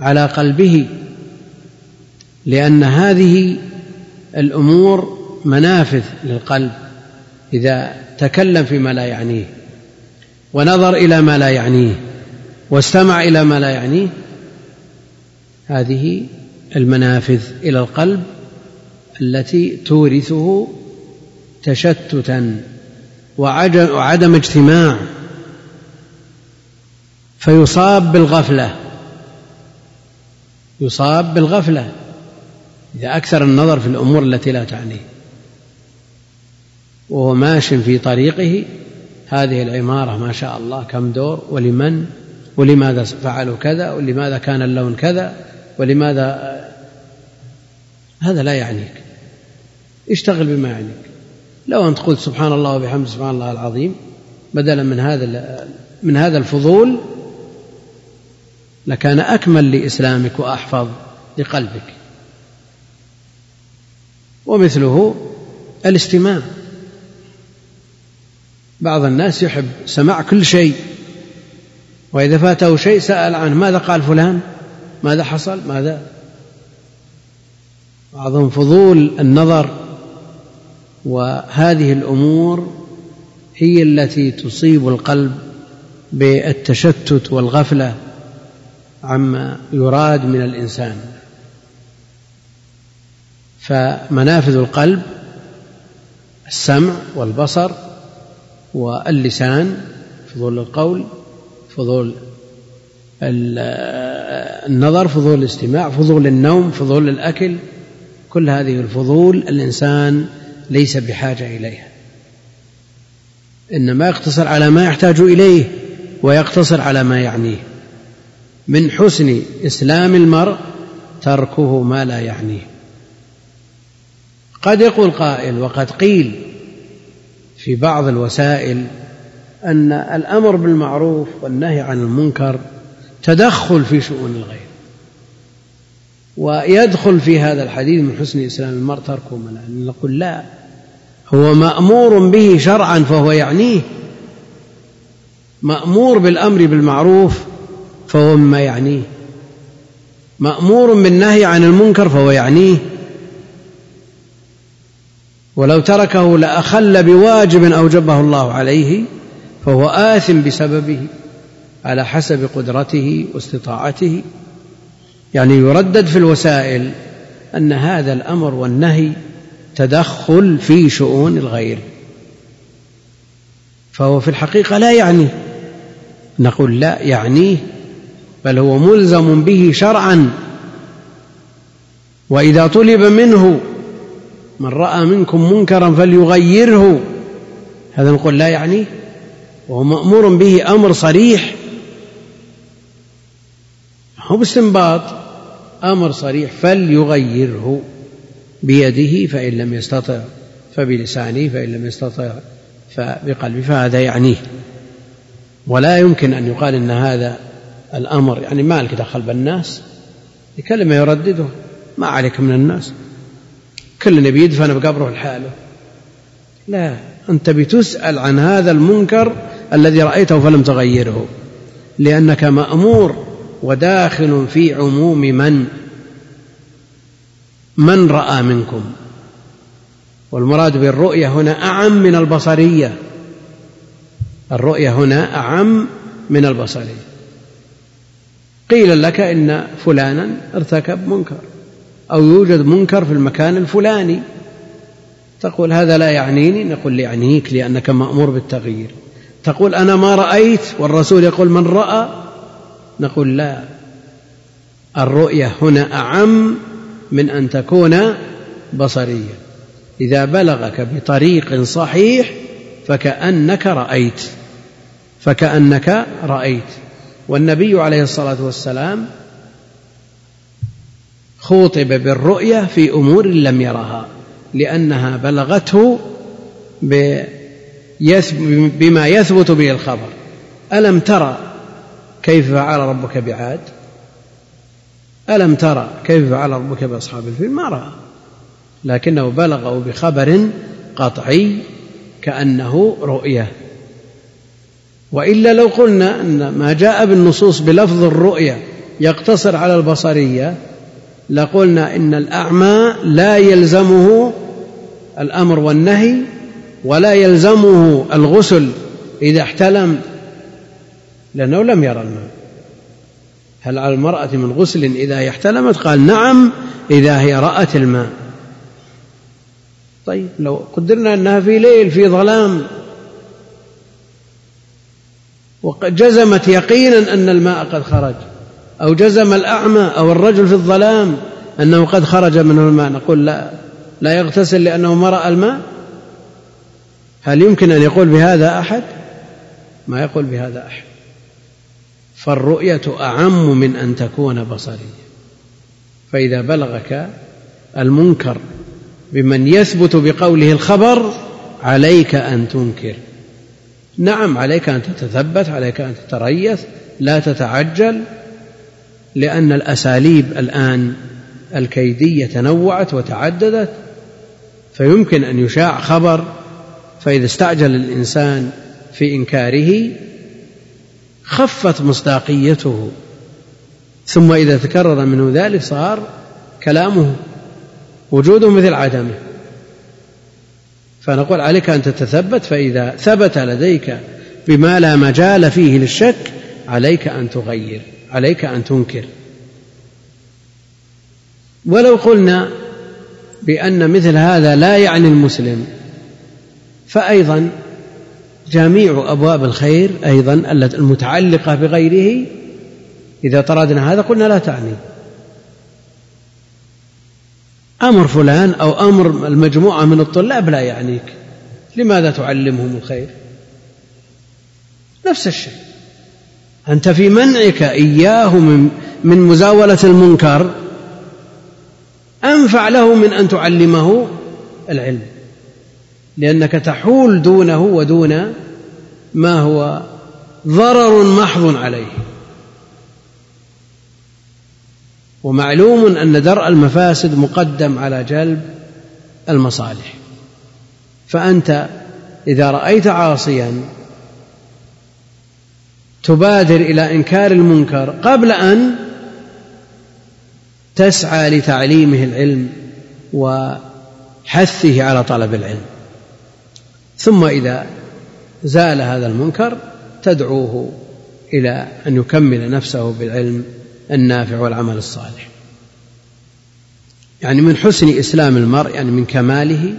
على قلبه لأن هذه الأمور منافذ للقلب إذا تكلم فيما لا يعنيه ونظر إلى ما لا يعنيه واستمع إلى ما لا يعنيه هذه المنافذ إلى القلب التي تورثه تشتتا وعدم اجتماع فيصاب بالغفلة. يصاب بالغفلة إذا أكثر النظر في الأمور التي لا تعنيه. وهو ماش في طريقه هذه العمارة ما شاء الله كم دور ولمن؟ ولماذا فعلوا كذا؟ ولماذا كان اللون كذا؟ ولماذا؟ هذا لا يعنيك. اشتغل بما يعنيك. لو أنت قلت سبحان الله وبحمده سبحان الله العظيم بدلا من هذا من هذا الفضول لكان أكمل لإسلامك وأحفظ لقلبك. ومثله الاستماع. بعض الناس يحب سماع كل شيء وإذا فاته شيء سأل عنه ماذا قال فلان؟ ماذا حصل؟ ماذا؟ بعضهم فضول النظر وهذه الأمور هي التي تصيب القلب بالتشتت والغفلة عما يراد من الإنسان. فمنافذ القلب السمع والبصر واللسان فضول القول فضول النظر فضول الاستماع فضول النوم فضول الأكل كل هذه الفضول الإنسان ليس بحاجة إليها. إنما يقتصر على ما يحتاج إليه ويقتصر على ما يعنيه. من حسن إسلام المرء تركه ما لا يعنيه. قد يقول قائل وقد قيل في بعض الوسائل أن الأمر بالمعروف والنهي عن المنكر تدخل في شؤون الغير. ويدخل في هذا الحديث من حسن إسلام المرء تركه ما لا نقول لا. هو مأمور به شرعا فهو يعنيه. مأمور بالأمر بالمعروف فهو مما يعنيه. مأمور بالنهي عن المنكر فهو يعنيه. ولو تركه لأخل بواجب أوجبه الله عليه فهو آثم بسببه على حسب قدرته واستطاعته. يعني يردد في الوسائل أن هذا الأمر والنهي تدخل في شؤون الغير. فهو في الحقيقة لا يعنيه نقول لا يعنيه بل هو ملزم به شرعا. وإذا طلب منه من رأى منكم منكرا فليغيره. هذا نقول لا يعنيه وهو مأمور به أمر صريح. هو باستنباط. أمر صريح فليغيره. بيده فإن لم يستطع فبلسانه فإن لم يستطع فبقلبه فهذا يعنيه. ولا يمكن أن يقال إن هذا الأمر يعني مالك دخل بالناس كلمة يردده. ما عليك من الناس. كل نبي يدفن بقبره لحاله لا أنت بتسأل عن هذا المنكر الذي رأيته فلم تغيره. لأنك مأمور وداخل في عموم من من رأى منكم؟ والمراد بالرؤية هنا أعم من البصرية. الرؤية هنا أعم من البصرية. قيل لك إن فلانا ارتكب منكر أو يوجد منكر في المكان الفلاني. تقول هذا لا يعنيني؟ نقول يعنيك لأنك مأمور بالتغيير. تقول أنا ما رأيت والرسول يقول من رأى؟ نقول لا. الرؤية هنا أعم من أن تكون بصرية. إذا بلغك بطريق صحيح فكأنك رأيت فكأنك رأيت. والنبي عليه الصلاة والسلام خوطب بالرؤية في أمور لم يرها لأنها بلغته بما يثبت به الخبر. ألم ترى كيف فعل ربك بعاد؟ ألم ترى كيف فعل ربك بأصحاب الفيل؟ ما رأى. لكنه بلغه بخبر قطعي كأنه رؤية. وإلا لو قلنا أن ما جاء بالنصوص بلفظ الرؤية يقتصر على البصرية لقلنا إن الأعمى لا يلزمه الأمر والنهي ولا يلزمه الغسل إذا احتلم لأنه لم يرى الماء. هل على المرأة من غسل إذا هي احتلمت؟ قال نعم إذا هي رأت الماء. طيب لو قدرنا أنها في ليل في ظلام وقد جزمت يقينا أن الماء قد خرج أو جزم الأعمى أو الرجل في الظلام أنه قد خرج منه الماء نقول لا لا يغتسل لأنه ما رأى الماء؟ هل يمكن أن يقول بهذا أحد؟ ما يقول بهذا أحد. فالرؤية أعم من أن تكون بصرية. فإذا بلغك المنكر بمن يثبت بقوله الخبر عليك أن تنكر. نعم عليك أن تتثبت عليك أن تتريث لا تتعجل لأن الأساليب الآن الكيدية تنوعت وتعددت فيمكن أن يشاع خبر فإذا استعجل الإنسان في إنكاره خفت مصداقيته. ثم إذا تكرر منه ذلك صار كلامه وجوده مثل عدمه. فنقول عليك أن تتثبت فإذا ثبت لديك بما لا مجال فيه للشك عليك أن تغير عليك أن تنكر. ولو قلنا بأن مثل هذا لا يعني المسلم فأيضا جميع أبواب الخير أيضا المتعلقة بغيره. إذا طردنا هذا قلنا لا تعني. أمر فلان أو أمر المجموعة من الطلاب لا يعنيك. لماذا تعلمهم الخير؟ نفس الشيء. أنت في منعك إياه من, مزاولة المنكر. أنفع له من أن تعلمه العلم. لأنك تحول دونه ودون ما هو ضرر محض عليه. ومعلوم أن درء المفاسد مقدم على جلب المصالح. فأنت إذا رأيت عاصيا تبادر إلى إنكار المنكر قبل أن تسعى لتعليمه العلم وحثه على طلب العلم. ثم إذا زال هذا المنكر تدعوه إلى أن يكمل نفسه بالعلم النافع والعمل الصالح. يعني من حسن إسلام المرء يعني من كماله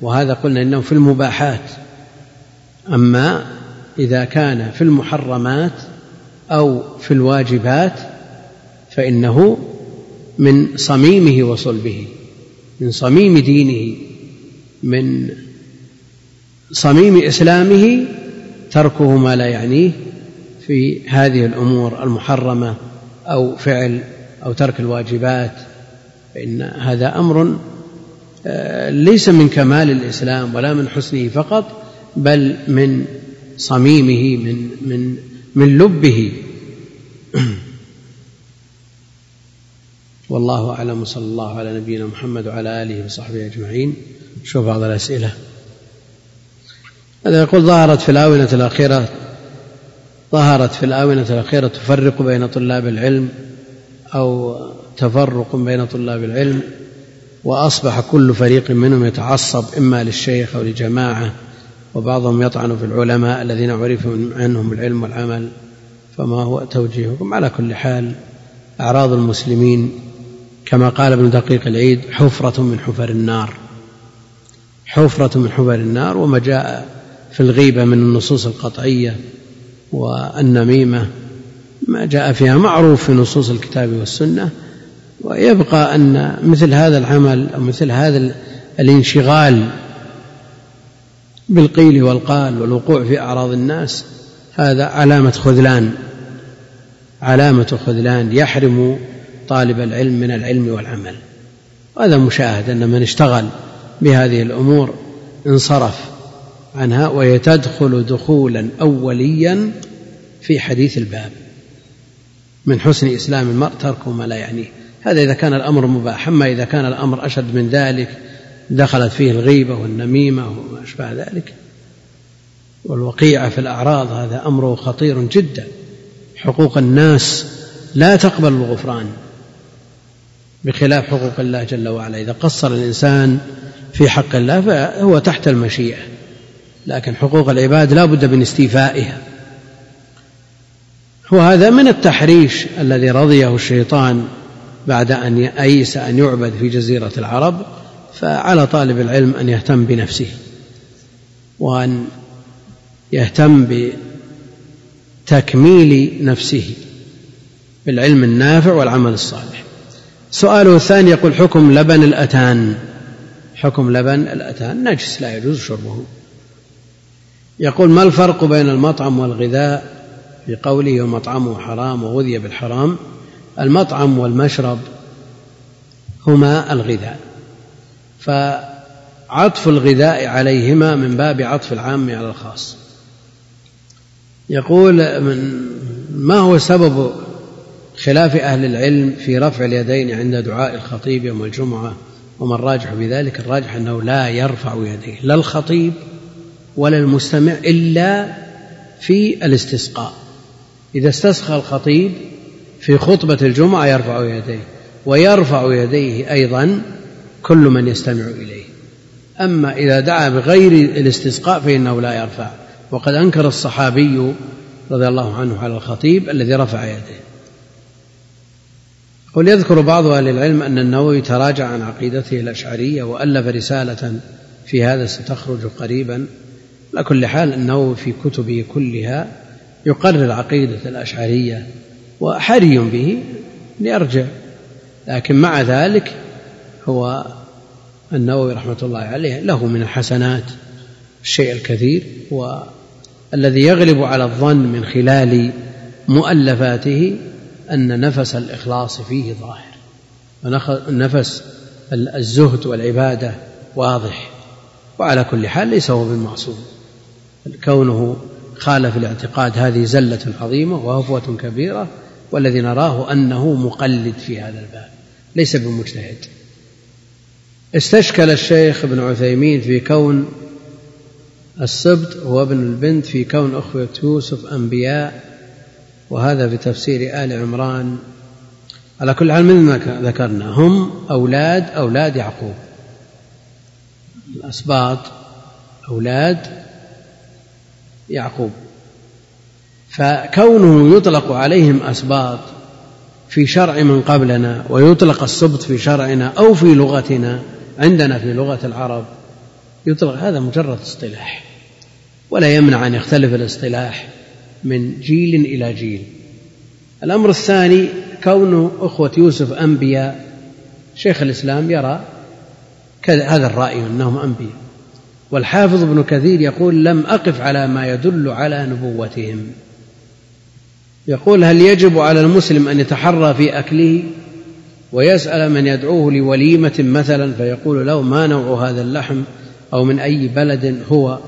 وهذا قلنا إنه في المباحات. أما إذا كان في المحرمات أو في الواجبات فإنه من صميمه وصلبه من صميم دينه من صميم إسلامه تركه ما لا يعنيه في هذه الأمور المحرمة أو فعل أو ترك الواجبات فإن هذا أمر آه، ليس من كمال الإسلام ولا من حسنه فقط بل من صميمه من من من لبه. والله أعلم وصلى الله على نبينا محمد وعلى آله وصحبه أجمعين. شوف بعض الأسئلة. هذا يقول ظهرت في الآونة الأخيرة ظهرت في الآونة الأخيرة تفرق بين طلاب العلم أو تفرق بين طلاب العلم وأصبح كل فريق منهم يتعصب إما للشيخ أو لجماعة وبعضهم يطعن في العلماء الذين عرف عنهم العلم والعمل فما هو توجيهكم؟ على كل حال أعراض المسلمين كما قال ابن دقيق العيد حفرة من حفر النار حفرة من حفر النار وما جاء في الغيبة من النصوص القطعية والنميمة ما جاء فيها معروف في نصوص الكتاب والسنة ويبقى أن مثل هذا العمل أو مثل هذا الانشغال بالقيل والقال والوقوع في أعراض الناس هذا علامة خذلان علامة خذلان يحرم طالب العلم من العلم والعمل. وهذا مشاهد أن من اشتغل بهذه الأمور انصرف. عنها وهي تدخل دخولا أوليا في حديث الباب من حسن إسلام المرء ترك ما لا يعنيه. هذا إذا كان الأمر مباح. أما إذا كان الأمر أشد من ذلك دخلت فيه الغيبة والنميمة وما أشبه ذلك. والوقيعة في الأعراض هذا أمره خطير جدا. حقوق الناس لا تقبل الغفران بخلاف حقوق الله جل وعلا. إذا قصر الإنسان في حق الله فهو تحت المشيئة. لكن حقوق العباد لا بد من استيفائها. وهذا من التحريش الذي رضيه الشيطان بعد أن أيس أن يعبد في جزيرة العرب فعلى طالب العلم أن يهتم بنفسه وأن يهتم بتكميل نفسه بالعلم النافع والعمل الصالح. سؤاله الثاني يقول حكم لبن الأتان؟ حكم لبن الأتان نجس لا يجوز شربه. يقول ما الفرق بين المطعم والغذاء؟ في قوله ومطعمه حرام وغذي بالحرام المطعم والمشرب هما الغذاء. فعطف الغذاء عليهما من باب عطف العام على الخاص. يقول من ما هو سبب خلاف أهل العلم في رفع اليدين عند دعاء الخطيب يوم الجمعة وما الراجح بذلك؟ الراجح أنه لا يرفع يديه لا الخطيب ولا المستمع إلا في الاستسقاء. إذا استسقى الخطيب في خطبة الجمعة يرفع يديه ويرفع يديه أيضا كل من يستمع إليه. أما إذا دعا بغير الاستسقاء فإنه لا يرفع. وقد أنكر الصحابي رضي الله عنه على الخطيب الذي رفع يديه. قل يذكر بعض أهل العلم أن النووي تراجع عن عقيدته الأشعرية وألف رسالة في هذا ستخرج قريبا على كل حال النووي في كتبه كلها يقرر عقيدة الأشعرية وحري به ليرجع لكن مع ذلك هو النووي رحمة الله عليه له من الحسنات الشيء الكثير والذي يغلب على الظن من خلال مؤلفاته أن نفس الإخلاص فيه ظاهر ونفس الزهد والعبادة واضح وعلى كل حال ليس هو بالمعصوم كونه خالف الاعتقاد هذه زلة عظيمة وهفوة كبيرة والذي نراه أنه مقلد في هذا الباب ليس بمجتهد. استشكل الشيخ ابن عثيمين في كون السبط هو ابن البنت في كون أخوة يوسف أنبياء وهذا في تفسير آل عمران. على كل حال مثل ما ذكرنا؟ هم أولاد أولاد يعقوب. الأسباط أولاد يعقوب. فكونه يطلق عليهم أسباط في شرع من قبلنا ويطلق السبط في شرعنا أو في لغتنا عندنا في لغة العرب يطلق هذا مجرد اصطلاح. ولا يمنع أن يختلف الاصطلاح من جيل إلى جيل. الأمر الثاني كون أخوة يوسف أنبياء. شيخ الإسلام يرى هذا الرأي أنهم أنبياء. والحافظ ابن كثير يقول لم أقف على ما يدل على نبوتهم. يقول هل يجب على المسلم أن يتحرى في أكله؟ ويسأل من يدعوه لوليمة مثلا فيقول له ما نوع هذا اللحم أو من أي بلد هو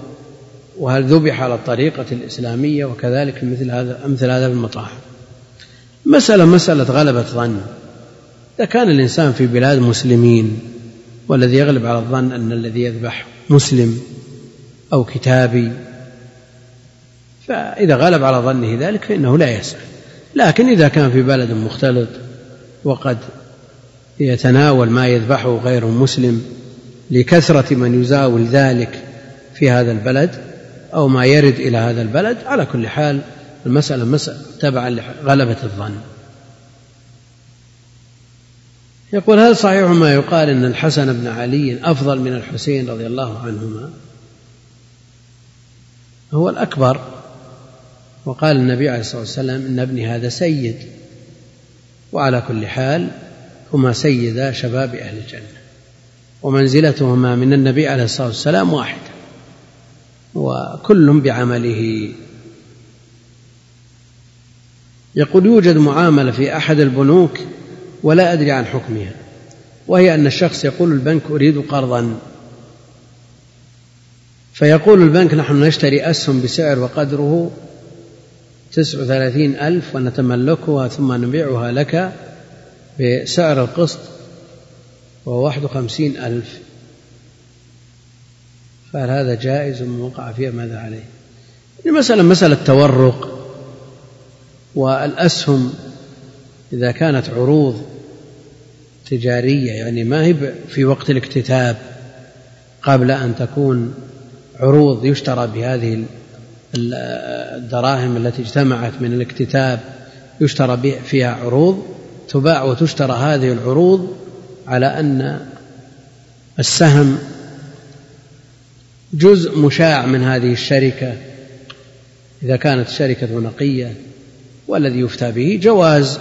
وهل ذبح على الطريقة الإسلامية وكذلك مثل هذا مثل هذا في المطاعم مسألة مسألة غلبة ظن. إذا كان الإنسان في بلاد مسلمين والذي يغلب على الظن أن الذي يذبح مسلم أو كتابي فإذا غلب على ظنه ذلك فإنه لا يسأل. لكن إذا كان في بلد مختلط وقد يتناول ما يذبحه غير مسلم لكثرة من يزاول ذلك في هذا البلد أو ما يرد إلى هذا البلد على كل حال المسألة مسألة تبعا لغلبة الظن. يقول هل صحيح ما يقال إن الحسن بن علي أفضل من الحسين رضي الله عنهما؟ هو الأكبر. وقال النبي عليه الصلاة والسلام إن ابني هذا سيد وعلى كل حال هما سيدا شباب أهل الجنة ومنزلتهما من النبي عليه الصلاة والسلام واحدة وكل بعمله. يقول يوجد معاملة في أحد البنوك ولا أدري عن حكمها وهي أن الشخص يقول البنك أريد قرضا. فيقول البنك نحن نشتري أسهم بسعر وقدره تسع وثلاثين ألف ونتملكها ثم نبيعها لك بسعر القسط وهو واحد وخمسين ألف. فهل هذا جائز وقع فيها ماذا عليه؟ المسألة مسألة تورق والأسهم إذا كانت عروض تجارية يعني ما هي في وقت الاكتتاب قبل أن تكون عروض يشترى بهذه الدراهم التي اجتمعت من الاكتتاب يشترى فيها عروض تباع وتشترى هذه العروض على أن السهم جزء مشاع من هذه الشركة. إذا كانت الشركة نقية والذي يفتى به جواز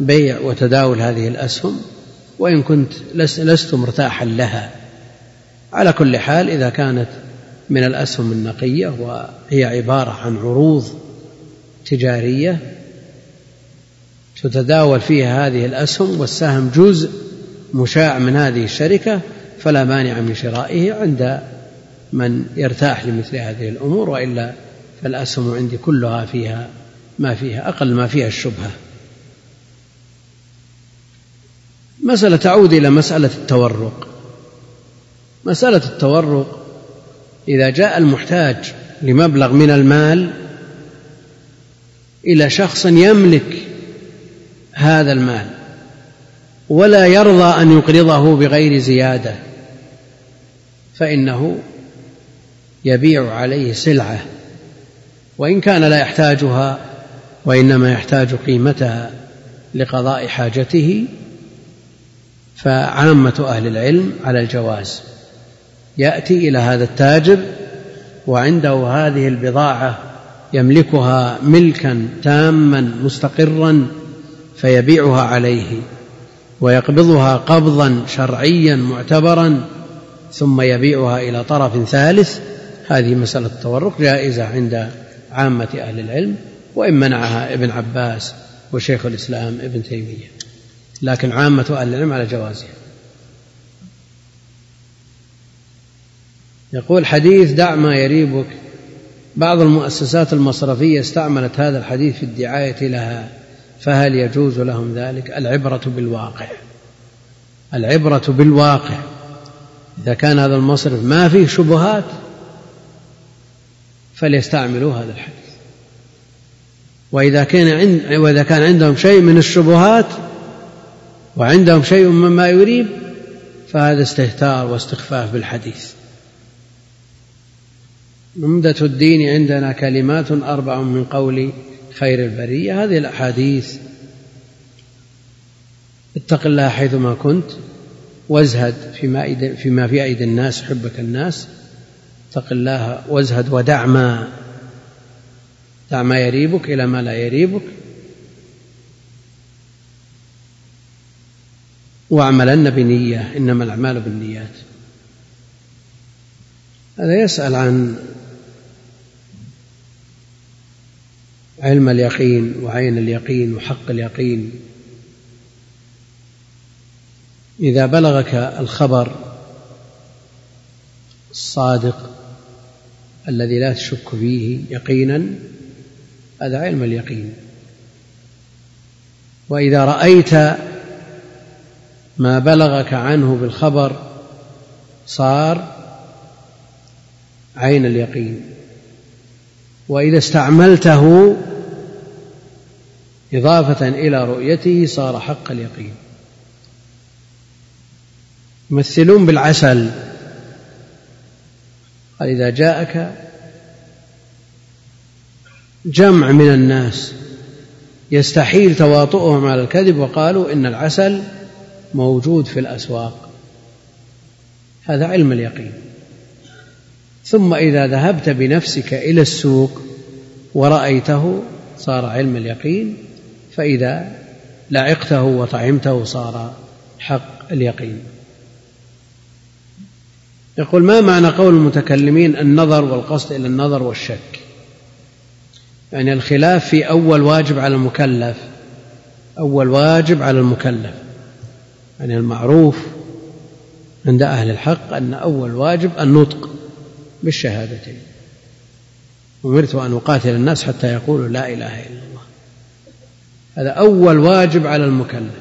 بيع وتداول هذه الأسهم. وإن كنت لست مرتاحا لها. على كل حال إذا كانت من الأسهم النقية وهي عبارة عن عروض تجارية تتداول فيها هذه الأسهم والسهم جزء مشاع من هذه الشركة فلا مانع من شرائه عند من يرتاح لمثل هذه الأمور وإلا فالأسهم عندي كلها فيها ما فيها أقل ما فيها الشبهة. مسألة تعود إلى مسألة التورق. مسألة التورق إذا جاء المحتاج لمبلغ من المال إلى شخص يملك هذا المال ولا يرضى أن يقرضه بغير زيادة فإنه يبيع عليه سلعة وإن كان لا يحتاجها وإنما يحتاج قيمتها لقضاء حاجته فعامة أهل العلم على الجواز. يأتي إلى هذا التاجر وعنده هذه البضاعة يملكها ملكا تاما مستقرا فيبيعها عليه ويقبضها قبضا شرعيا معتبرا ثم يبيعها إلى طرف ثالث. هذه مسألة التورق جائزة عند عامة أهل العلم وإن منعها ابن عباس وشيخ الإسلام ابن تيمية. لكن عامة أهل العلم على جوازها. يقول حديث دع ما يريبك. بعض المؤسسات المصرفية استعملت هذا الحديث في الدعاية لها فهل يجوز لهم ذلك؟ العبرة بالواقع. العبرة بالواقع. إذا كان هذا المصرف ما فيه شبهات فليستعملوا هذا الحديث. وإذا كان عند وإذا كان عندهم شيء من الشبهات وعندهم شيء مما يريب فهذا استهتار واستخفاف بالحديث. عمدة الدين عندنا كلمات أربع من قول خير البرية. هذه الأحاديث. اتق الله حيثما كنت وازهد فيما, فيما في أيدي الناس حبك الناس. اتق الله وازهد ودع ما دع ما يريبك إلى ما لا يريبك. واعملن بنية إنما الأعمال بالنيات. هذا يسأل عن علم اليقين وعين اليقين وحق اليقين. إذا بلغك الخبر الصادق الذي لا تشك فيه يقينا هذا علم اليقين. وإذا رأيت ما بلغك عنه بالخبر صار عين اليقين. وإذا استعملته إضافة إلى رؤيته صار حق اليقين. يمثلون بالعسل. قال إذا جاءك جمع من الناس يستحيل تواطؤهم على الكذب وقالوا إن العسل موجود في الأسواق. هذا علم اليقين. ثم إذا ذهبت بنفسك إلى السوق ورأيته صار علم اليقين. فإذا لعقته وطعمته صار حق اليقين. يقول ما معنى قول المتكلمين النظر والقصد إلى النظر والشك؟ يعني الخلاف في أول واجب على المكلف أول واجب على المكلف. يعني المعروف عند أهل الحق أن أول واجب النطق بالشهادتين. أمرت أن أقاتل الناس حتى يقولوا لا إله إلا الله. هذا أول واجب على المكلف.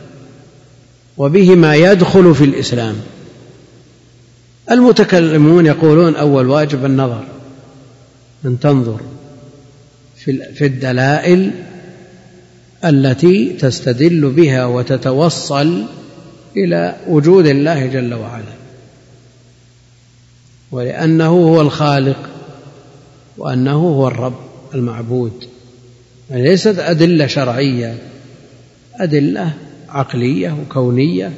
وبه ما يدخل في الإسلام. المتكلمون يقولون أول واجب النظر. أن تنظر في الدلائل التي تستدل بها وتتوصل إلى وجود الله جل وعلا. ولأنه هو الخالق وأنه هو الرب المعبود. يعني ليست أدلة شرعية أدلة عقلية وكونية.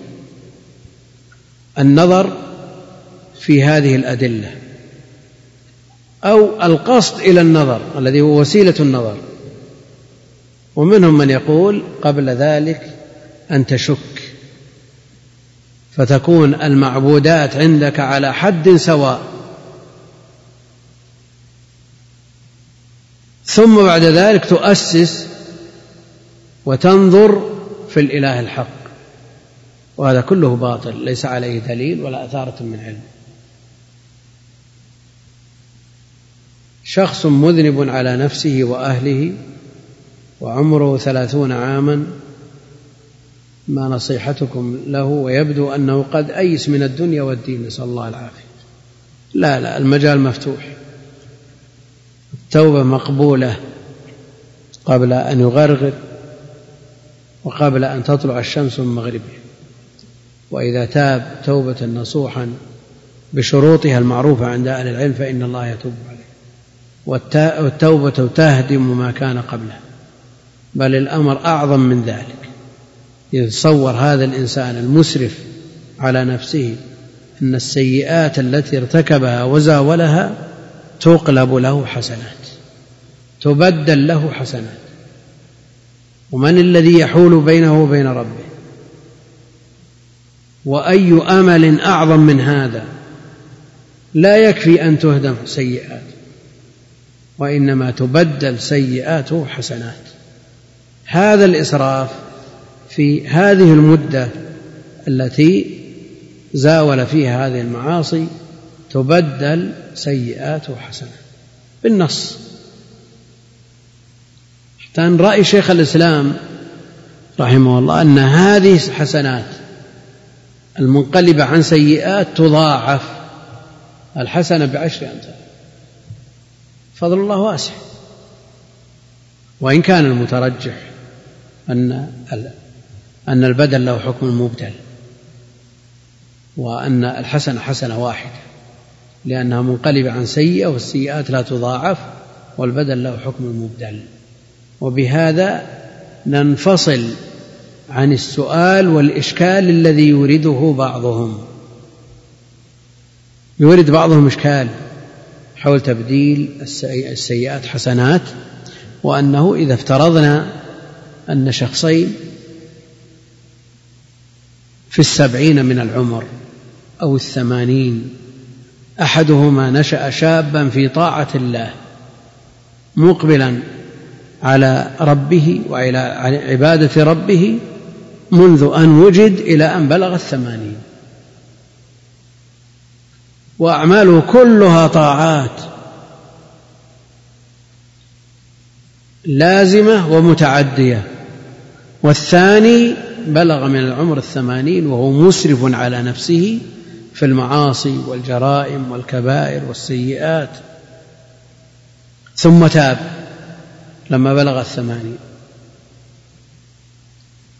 النظر في هذه الأدلة أو القصد إلى النظر الذي هو وسيلة النظر. ومنهم من يقول قبل ذلك أن تشك. فتكون المعبودات عندك على حد سواء. ثم بعد ذلك تؤسس وتنظر في الإله الحق. وهذا كله باطل ليس عليه دليل ولا أثارة من علم. شخص مذنب على نفسه وأهله وعمره ثلاثون عاما ما نصيحتكم له ويبدو أنه قد أيس من الدنيا والدين. نسأل الله العافية. لا لا المجال مفتوح. التوبة مقبولة قبل أن يغرغر وقبل أن تطلع الشمس من مغربها. وإذا تاب توبة نصوحا بشروطها المعروفة عند أهل العلم فإن الله يتوب عليه. والتوبة تهدم ما كان قبلها بل الأمر أعظم من ذلك. يتصور هذا الإنسان المسرف على نفسه أن السيئات التي ارتكبها وزاولها تقلب له حسنات تبدل له حسنات. ومن الذي يحول بينه وبين ربه؟ وأي أمل أعظم من هذا؟ لا يكفي أن تهدم سيئات وإنما تبدل سيئاته حسنات. هذا الإسراف في هذه المدة التي زاول فيها هذه المعاصي تبدل سيئاته حسنات بالنص. كان رأي شيخ الإسلام رحمه الله أن هذه حسنات المنقلبة عن سيئات تضاعف. الحسنة بعشر أمثال. فضل الله واسع. وإن كان المترجح أن أن البدل له حكم المبدل وأن الحسنة حسنة واحدة لأنها منقلبة عن سيئة والسيئات لا تضاعف والبدل له حكم المبدل وبهذا ننفصل عن السؤال والإشكال الذي يورده بعضهم. يورد بعضهم إشكال حول تبديل السيئات حسنات وأنه إذا افترضنا أن شخصين في السبعين من العمر أو الثمانين. أحدهما نشأ شابا في طاعة الله مقبلا على ربه وعلى عبادة ربه منذ أن وجد إلى أن بلغ الثمانين. وأعماله كلها طاعات لازمة ومتعدية. والثاني بلغ من العمر الثمانين وهو مسرف على نفسه في المعاصي والجرائم والكبائر والسيئات. ثم تاب لما بلغ الثمانين.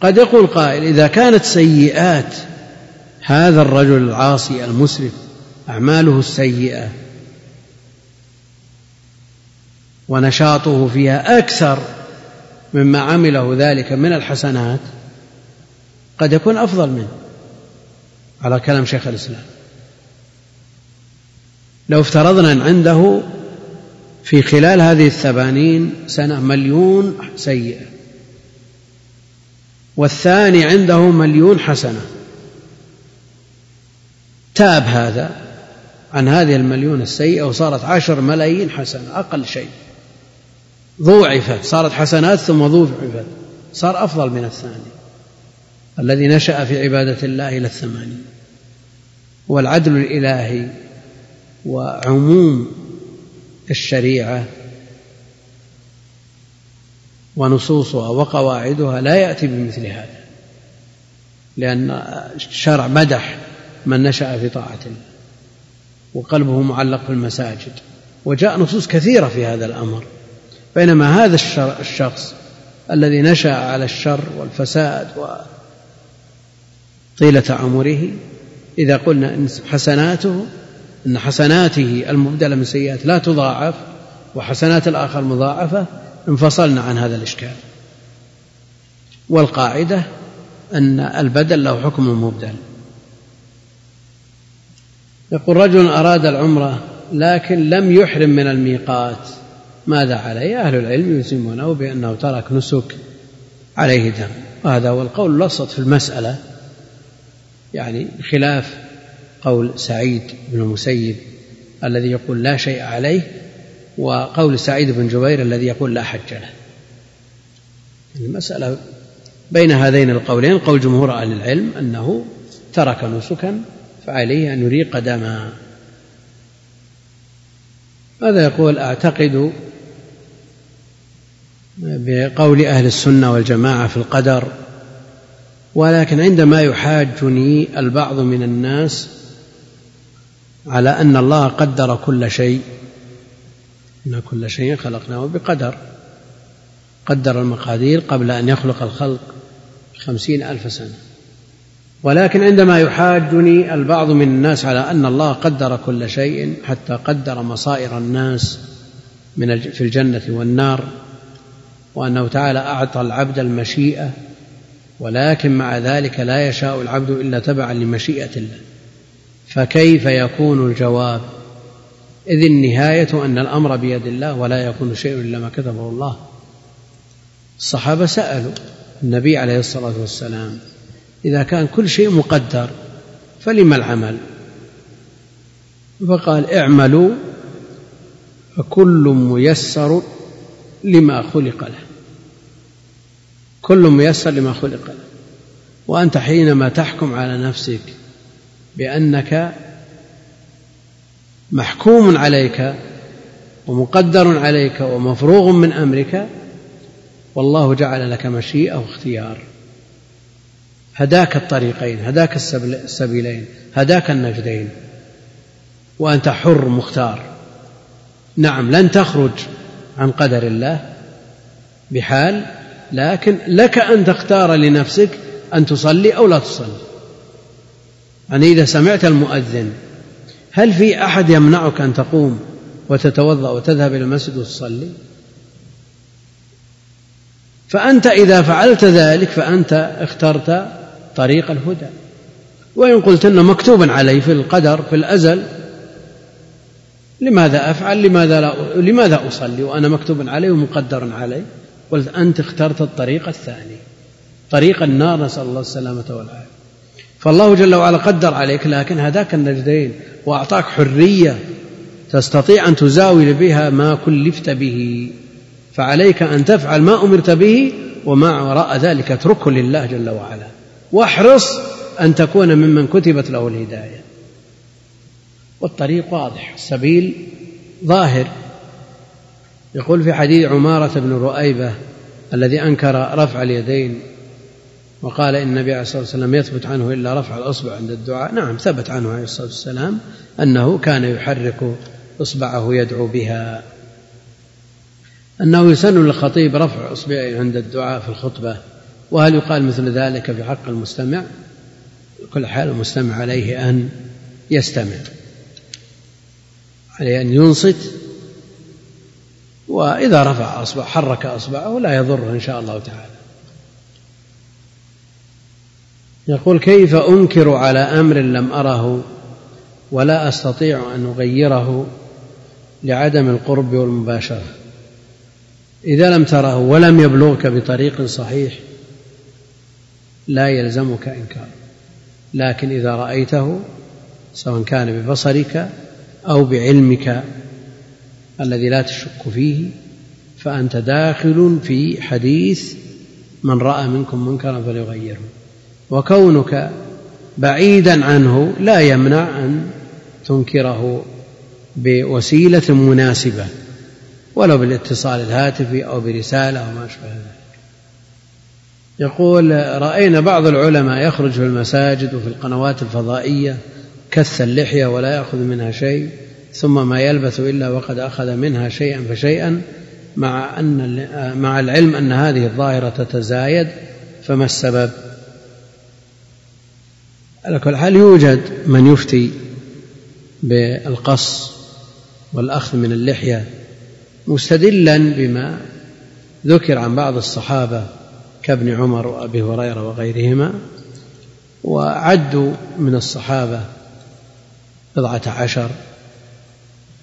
قد يقول قائل إذا كانت سيئات هذا الرجل العاصي المسرف أعماله السيئة ونشاطه فيها أكثر مما عمله ذلك من الحسنات قد يكون أفضل منه على كلام شيخ الإسلام. لو افترضنا أن عنده في خلال هذه الثمانين سنة مليون سيئة والثاني عنده مليون حسنة تاب هذا عن هذه المليون السيئة وصارت عشر ملايين حسنة أقل شيء. ضوعفت صارت حسنات ثم ضوعفت صار أفضل من الثاني. الذي نشأ في عبادة الله إلى الثمانين. والعدل الإلهي وعموم الشريعة ونصوصها وقواعدها لا يأتي بمثل هذا لأن الشرع مدح من نشأ في طاعة الله وقلبه معلق في المساجد وجاء نصوص كثيرة في هذا الأمر. بينما هذا الشخص الذي نشأ على الشر والفساد طيلة عمره. إذا قلنا إن حسناته أن حسناته المبدلة من سيئات لا تضاعف وحسنات الآخر مضاعفة انفصلنا عن هذا الإشكال. والقاعدة أن البدل له حكم المبدل يقول رجل أراد العمرة لكن لم يحرم من الميقات ماذا عليه؟ أهل العلم يلزمونه بأنه ترك نسك عليه دم. وهذا هو القول الوسط في المسألة. يعني خلاف قول سعيد بن المسيب الذي يقول لا شيء عليه وقول سعيد بن جبير الذي يقول لا حج له. المسألة بين هذين القولين قول جمهور أهل العلم أنه ترك نسكا فعليه أن يريق دما. هذا يقول؟ أعتقد بقول أهل السنة والجماعة في القدر ولكن عندما يحاجني البعض من الناس على أن الله قدر كل شيء إن كل شيء خلقناه بقدر. قدر المقادير قبل أن يخلق الخلق خمسين ألف سنة. ولكن عندما يحاجني البعض من الناس على أن الله قدر كل شيء حتى قدر مصائر الناس من في الجنة والنار وأنه تعالى أعطى العبد المشيئة ولكن مع ذلك لا يشاء العبد إلا تبعا لمشيئة الله. فكيف يكون الجواب؟ إذ النهاية أن الأمر بيد الله ولا يكون شيء إلا ما كتبه الله. الصحابة سألوا النبي عليه الصلاة والسلام إذا كان كل شيء مقدر فلم العمل؟ فقال اعملوا فكل ميسر لما خلق له. كل ميسر لما خلق. له وأنت حينما تحكم على نفسك بأنك محكوم عليك ومقدر عليك ومفروغ من أمرك والله جعل لك مشيئة واختيار. هداك الطريقين هداك السبيلين هداك النجدين. وأنت حر مختار. نعم لن تخرج عن قدر الله بحال لكن لك أن تختار لنفسك أن تصلي أو لا تصلي. يعني إذا سمعت المؤذن هل في أحد يمنعك أن تقوم وتتوضأ وتذهب إلى المسجد وتصلي؟ فأنت إذا فعلت ذلك فأنت اخترت طريق الهدى. وإن قلت أنه مكتوب علي في القدر في الأزل لماذا أفعل؟ لماذا لا لماذا أصلي؟ وأنا مكتوب علي ومقدر علي قلت أنت اخترت الطريق الثاني. طريق النار نسأل الله السلامة والعافية. فالله جل وعلا قدر عليك لكن هداك النجدين وأعطاك حرية تستطيع أن تزاول بها ما كلفت به. فعليك أن تفعل ما أمرت به وما وراء ذلك اتركه لله جل وعلا. واحرص أن تكون ممن كتبت له الهداية. والطريق واضح السبيل ظاهر. يقول في حديث عمارة بن رؤيبة الذي أنكر رفع اليدين وقال إن النبي عليه الصلاة والسلام يثبت عنه إلا رفع الأصبع عند الدعاء. نعم ثبت عنه عليه الصلاة والسلام أنه كان يحرك إصبعه يدعو بها. أنه يسن للخطيب رفع إصبعه عند الدعاء في الخطبة. وهل يقال مثل ذلك في حق المستمع؟ كل حال المستمع عليه أن يستمع عليه أن ينصت وإذا رفع أصبع حرك أصبعه لا يضره إن شاء الله تعالى. يقول كيف أنكر على أمر لم أره ولا أستطيع أن أغيره لعدم القرب والمباشرة؟ إذا لم تره ولم يبلغك بطريق صحيح لا يلزمك إنكار. لكن إذا رأيته سواء كان ببصرك أو بعلمك الذي لا تشك فيه فأنت داخل في حديث من رأى منكم منكرا فليغيره. وكونك بعيدا عنه لا يمنع أن تنكره بوسيلة مناسبة ولو بالاتصال الهاتفي أو برسالة أو ما أشبه ذلك. يقول رأينا بعض العلماء يخرج في المساجد وفي القنوات الفضائية كث اللحية ولا يأخذ منها شيء ثم ما يلبث إلا وقد أخذ منها شيئا فشيئا مع أن مع العلم أن هذه الظاهرة تتزايد فما السبب؟ على كل حال يوجد من يفتي بالقص والأخذ من اللحية مستدلا بما ذكر عن بعض الصحابة كابن عمر وأبي هريرة وغيرهما وعدوا من الصحابة بضعة عشر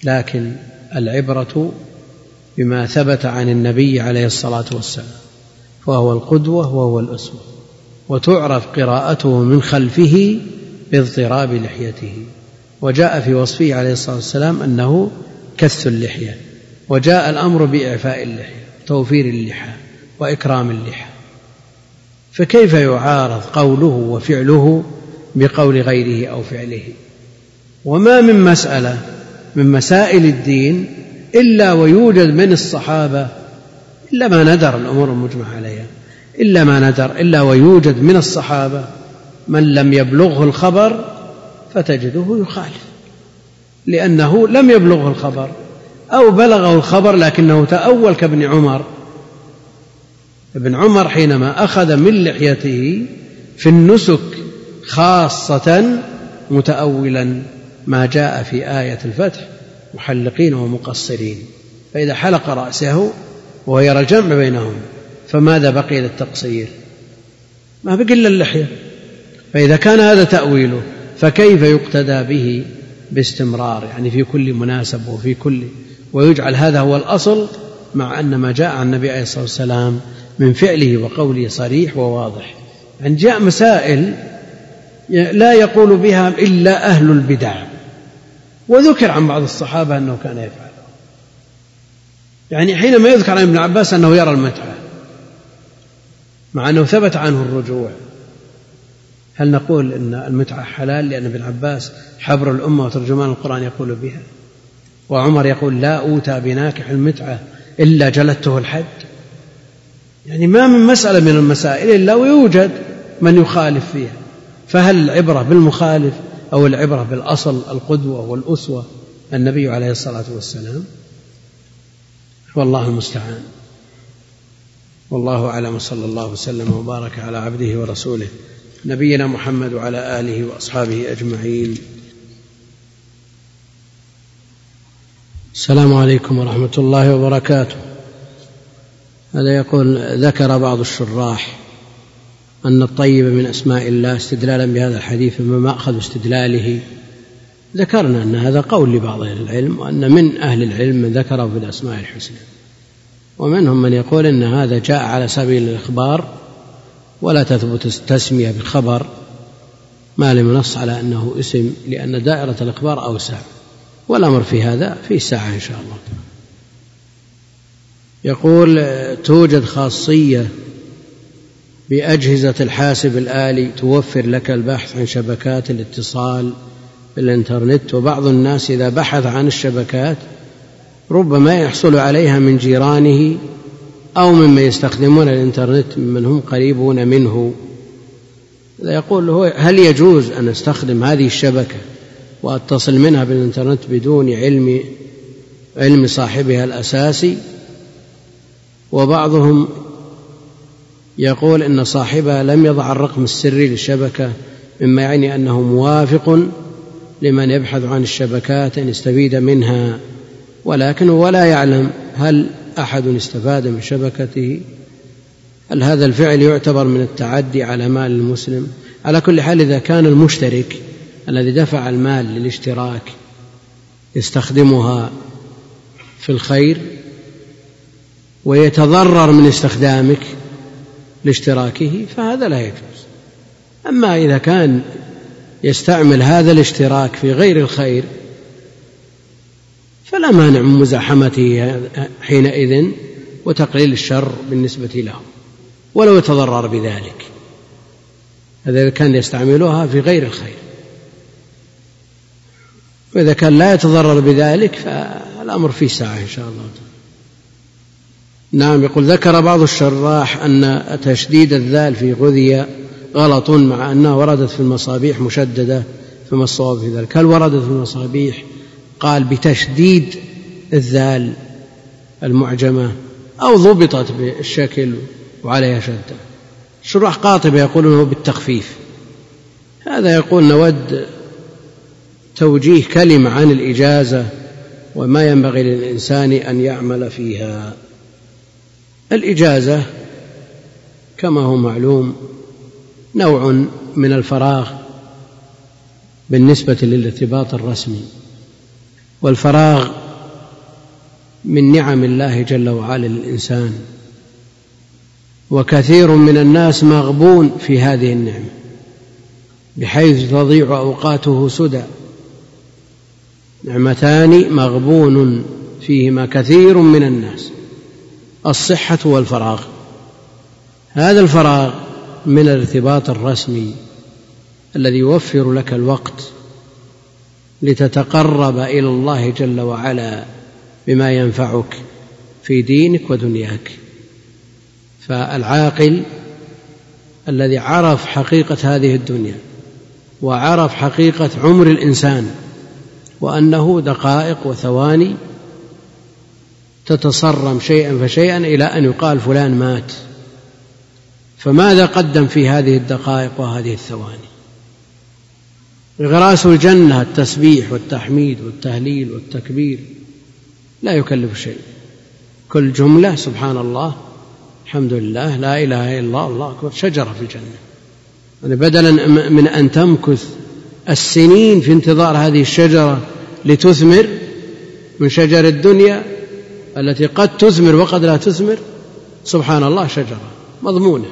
لكن العبرة بما ثبت عن النبي عليه الصلاة والسلام فهو القدوة وهو الأسوة وتعرف قراءته من خلفه باضطراب لحيته وجاء في وصفه عليه الصلاة والسلام أنه كث اللحية وجاء الأمر بإعفاء اللحية توفير اللحى وإكرام اللحى فكيف يعارض قوله وفعله بقول غيره أو فعله؟ وما من مسألة من مسائل الدين إلا ويوجد من الصحابة إلا ما ندر الأمور المجمع عليها إلا ما ندر إلا ويوجد من الصحابة من لم يبلغه الخبر فتجده يخالف لأنه لم يبلغه الخبر أو بلغه الخبر لكنه تأول كابن عمر. ابن عمر حينما أخذ من لحيته في النسك خاصة متأولا. ما جاء في آية الفتح محلقين ومقصرين. فإذا حلق رأسه وهو يرى الجمع بينهم فماذا بقي للتقصير؟ ما بقي إلا اللحية. فإذا كان هذا تأويله فكيف يقتدى به؟ باستمرار يعني في كل مناسبة وفي كل ويجعل هذا هو الأصل مع أن ما جاء عن النبي عليه الصلاة والسلام من فعله وقوله صريح وواضح. يعني جاء مسائل لا يقول بها إلا أهل البدع. وذكر عن بعض الصحابة أنه كان يفعل. يعني حينما يذكر عن ابن عباس أنه يرى المتعة مع أنه ثبت عنه الرجوع. هل نقول أن المتعة حلال لأن ابن عباس حبر الأمة وترجمان القرآن يقول بها؟ وعمر يقول لا أوتى بناكح المتعة إلا جلدته الحد. يعني ما من مسألة من المسائل إلا ويوجد من يخالف فيها. فهل العبرة بالمخالف أو العبرة بالأصل القدوة والأسوة النبي عليه الصلاة والسلام. والله المستعان. والله أعلم صلى الله وسلم وبارك على عبده ورسوله نبينا محمد وعلى آله وأصحابه أجمعين. السلام عليكم ورحمة الله وبركاته. هذا يقول ذكر بعض الشراح أن الطيب من أسماء الله استدلالا بهذا الحديث ما مأخذ استدلاله. ذكرنا أن هذا قول لبعض أهل العلم وأن من أهل العلم من ذكره في الأسماء الحسنى. ومنهم من يقول أن هذا جاء على سبيل الإخبار ولا تثبت التسمية بخبر ما لم نص على أنه اسم لأن دائرة الإخبار أوسع. والأمر في هذا في ساعة إن شاء الله. يقول توجد خاصية بأجهزة الحاسب الآلي توفر لك البحث عن شبكات الاتصال بالإنترنت وبعض الناس إذا بحث عن الشبكات ربما يحصل عليها من جيرانه أو ممن يستخدمون الإنترنت ممن هم قريبون منه. يقول هو هل يجوز أن أستخدم هذه الشبكة وأتصل منها بالإنترنت بدون علم علم صاحبها الأساسي؟ وبعضهم يقول إن صاحبها لم يضع الرقم السري للشبكة مما يعني أنه موافق لمن يبحث عن الشبكات إن يستفيد منها. ولكن ولا يعلم هل أحد استفاد من شبكته. هل هذا الفعل يعتبر من التعدي على مال المسلم؟ على كل حال إذا كان المشترك الذي دفع المال للاشتراك يستخدمها في الخير ويتضرر من استخدامك لاشتراكه فهذا لا يجوز. أما إذا كان يستعمل هذا الاشتراك في غير الخير فلا مانع من مزاحمته حينئذ وتقليل الشر بالنسبة له ولو يتضرر بذلك. هذا إذا كان يستعملها في غير الخير. وإذا كان لا يتضرر بذلك فالأمر فيه ساعة إن شاء الله نعم يقول ذكر بعض الشراح أن تشديد الذال في غذي غلط مع أنها وردت في المصابيح مشددة فما الصواب في ذلك؟ هل وردت في المصابيح؟ قال بتشديد الذال المعجمة أو ضبطت بالشكل وعليها شدة شراح قاطبة يقولون بالتخفيف. هذا يقول نود توجيه كلمة عن الإجازة وما ينبغي للإنسان أن يعمل فيها. الإجازة كما هو معلوم نوع من الفراغ بالنسبة للارتباط الرسمي والفراغ من نعم الله جل وعلا للإنسان. وكثير من الناس مغبون في هذه النعمة بحيث تضيع أوقاته سدى. نعمتان مغبون فيهما كثير من الناس. الصحة والفراغ. هذا الفراغ من الارتباط الرسمي الذي يوفر لك الوقت لتتقرب إلى الله جل وعلا بما ينفعك في دينك ودنياك. فالعاقل الذي عرف حقيقة هذه الدنيا وعرف حقيقة عمر الإنسان وأنه دقائق وثواني تتصرم شيئا فشيئا إلى أن يقال فلان مات. فماذا قدم في هذه الدقائق وهذه الثواني؟ غراس الجنة التسبيح والتحميد والتهليل والتكبير لا يكلف شيء. كل جملة سبحان الله الحمد لله لا إله إلا الله الله أكبر شجرة في الجنة. يعني بدلا من أن تمكث السنين في انتظار هذه الشجرة لتثمر من شجر الدنيا التي قد تثمر وقد لا تثمر سبحان الله شجرة مضمونة.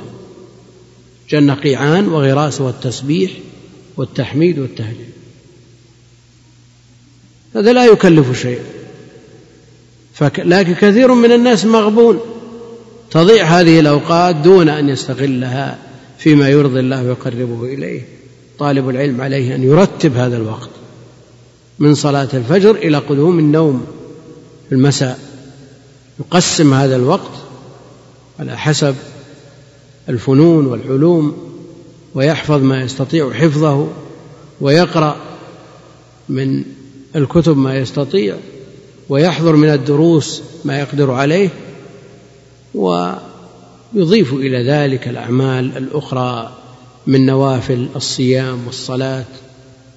جنة قيعان وغراس والتسبيح والتحميد والتهليل هذا لا يكلف شيء. لكن كثير من الناس مغبون. تضيع هذه الأوقات دون أن يستغلها فيما يرضي الله ويقربه إليه. طالب العلم عليه أن يرتب هذا الوقت من صلاة الفجر إلى قدوم النوم في المساء. يقسم هذا الوقت على حسب الفنون والعلوم ويحفظ ما يستطيع حفظه ويقرأ من الكتب ما يستطيع ويحضر من الدروس ما يقدر عليه ويضيف إلى ذلك الأعمال الأخرى من نوافل الصيام والصلاة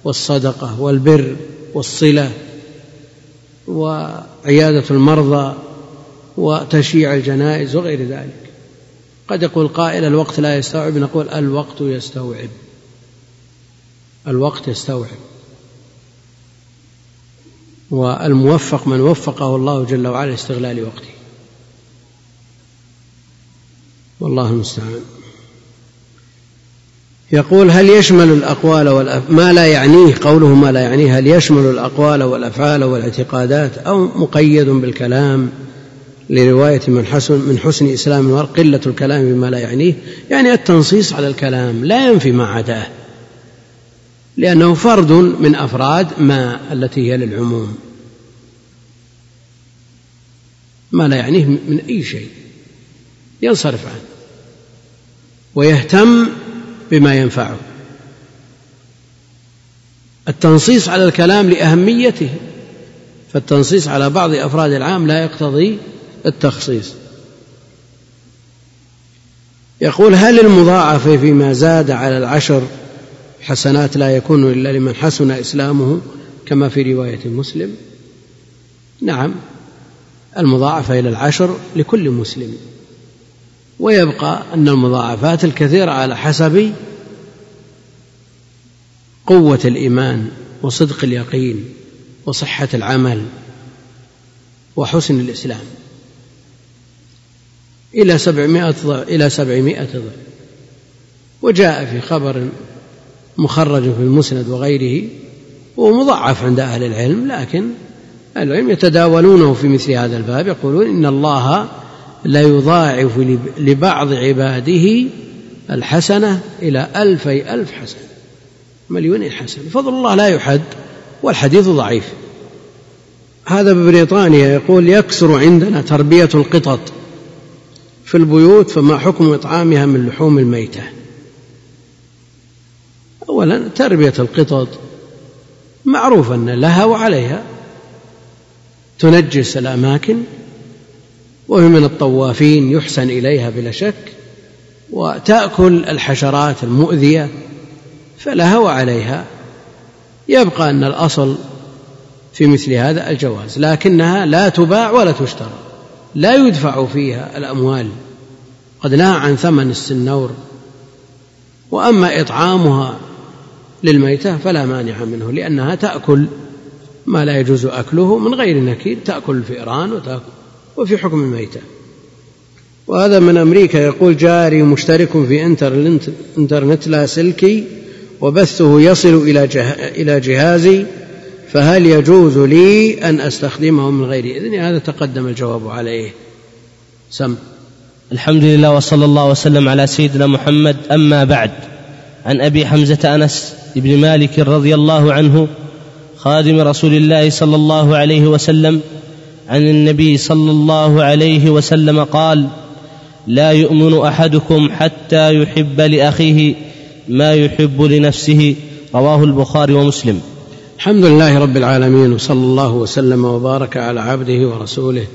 والصدقة والبر والصلة وعيادة المرضى وتشييع الجنائز وغير ذلك. قد يقول قائل الوقت لا يستوعب نقول الوقت يستوعب. الوقت يستوعب. والموفق من وفقه الله جل وعلا استغلال وقته. والله المستعان. يقول هل يشمل الأقوال والأف... ما لا يعنيه قوله ما لا يعنيه هل يشمل الأقوال والأفعال والاعتقادات أو مقيد بالكلام؟ لرواية من حسن من حسن إسلام المرء قلة الكلام بما لا يعنيه. يعني التنصيص على الكلام لا ينفي ما عداه. لأنه فرد من أفراد ما التي هي للعموم. ما لا يعنيه من أي شيء. ينصرف عنه. ويهتم بما ينفعه. التنصيص على الكلام لأهميته. فالتنصيص على بعض أفراد العام لا يقتضي التخصيص. يقول هل المضاعفة فيما زاد على العشر حسنات لا يكون إلا لمن حسن إسلامه كما في رواية مسلم؟ نعم المضاعفة إلى العشر لكل مسلم. ويبقى أن المضاعفات الكثيرة على حسب قوة الإيمان وصدق اليقين وصحة العمل وحسن الإسلام. إلى سبعمائة ضعف إلى سبعمائة ضعف وجاء في خبر مخرج في المسند وغيره ومضعف عند أهل العلم لكن أهل العلم يتداولونه في مثل هذا الباب يقولون إن الله لا يضاعف لبعض عباده الحسنة إلى ألفي ألف حسنة مليونين حسنة فضل الله لا يحد والحديث ضعيف. هذا ببريطانيا يقول يكثر عندنا تربية القطط. في البيوت فما حكم إطعامها من لحوم الميتة؟ أولا تربية القطط معروف أن لها وعليها. تنجس الأماكن وهي من الطوافين يحسن إليها بلا شك وتأكل الحشرات المؤذية فلها وعليها. يبقى أن الأصل في مثل هذا الجواز لكنها لا تباع ولا تشترى. لا يدفع فيها الأموال. قد نهى عن ثمن السنور. وأما إطعامها للميتة فلا مانع منه لأنها تأكل ما لا يجوز أكله من غير نكير تأكل الفئران وتأكل وفي حكم الميتة. وهذا من أمريكا. يقول جاري مشترك في إنترنت لاسلكي وبثه يصل إلى جهازي فهل يجوز لي أن أستخدمه من غير إذن؟ هذا تقدم الجواب عليه. سم. الحمد لله وصلى الله وسلم على سيدنا محمد. أما بعد عن أبي حمزة أنس بن مالك رضي الله عنه خادم رسول الله صلى الله عليه وسلم عن النبي صلى الله عليه وسلم قال لا يؤمن أحدكم حتى يحب لأخيه ما يحب لنفسه. رواه البخاري ومسلم. الحمد لله رب العالمين وصلى الله وسلم وبارك على عبده ورسوله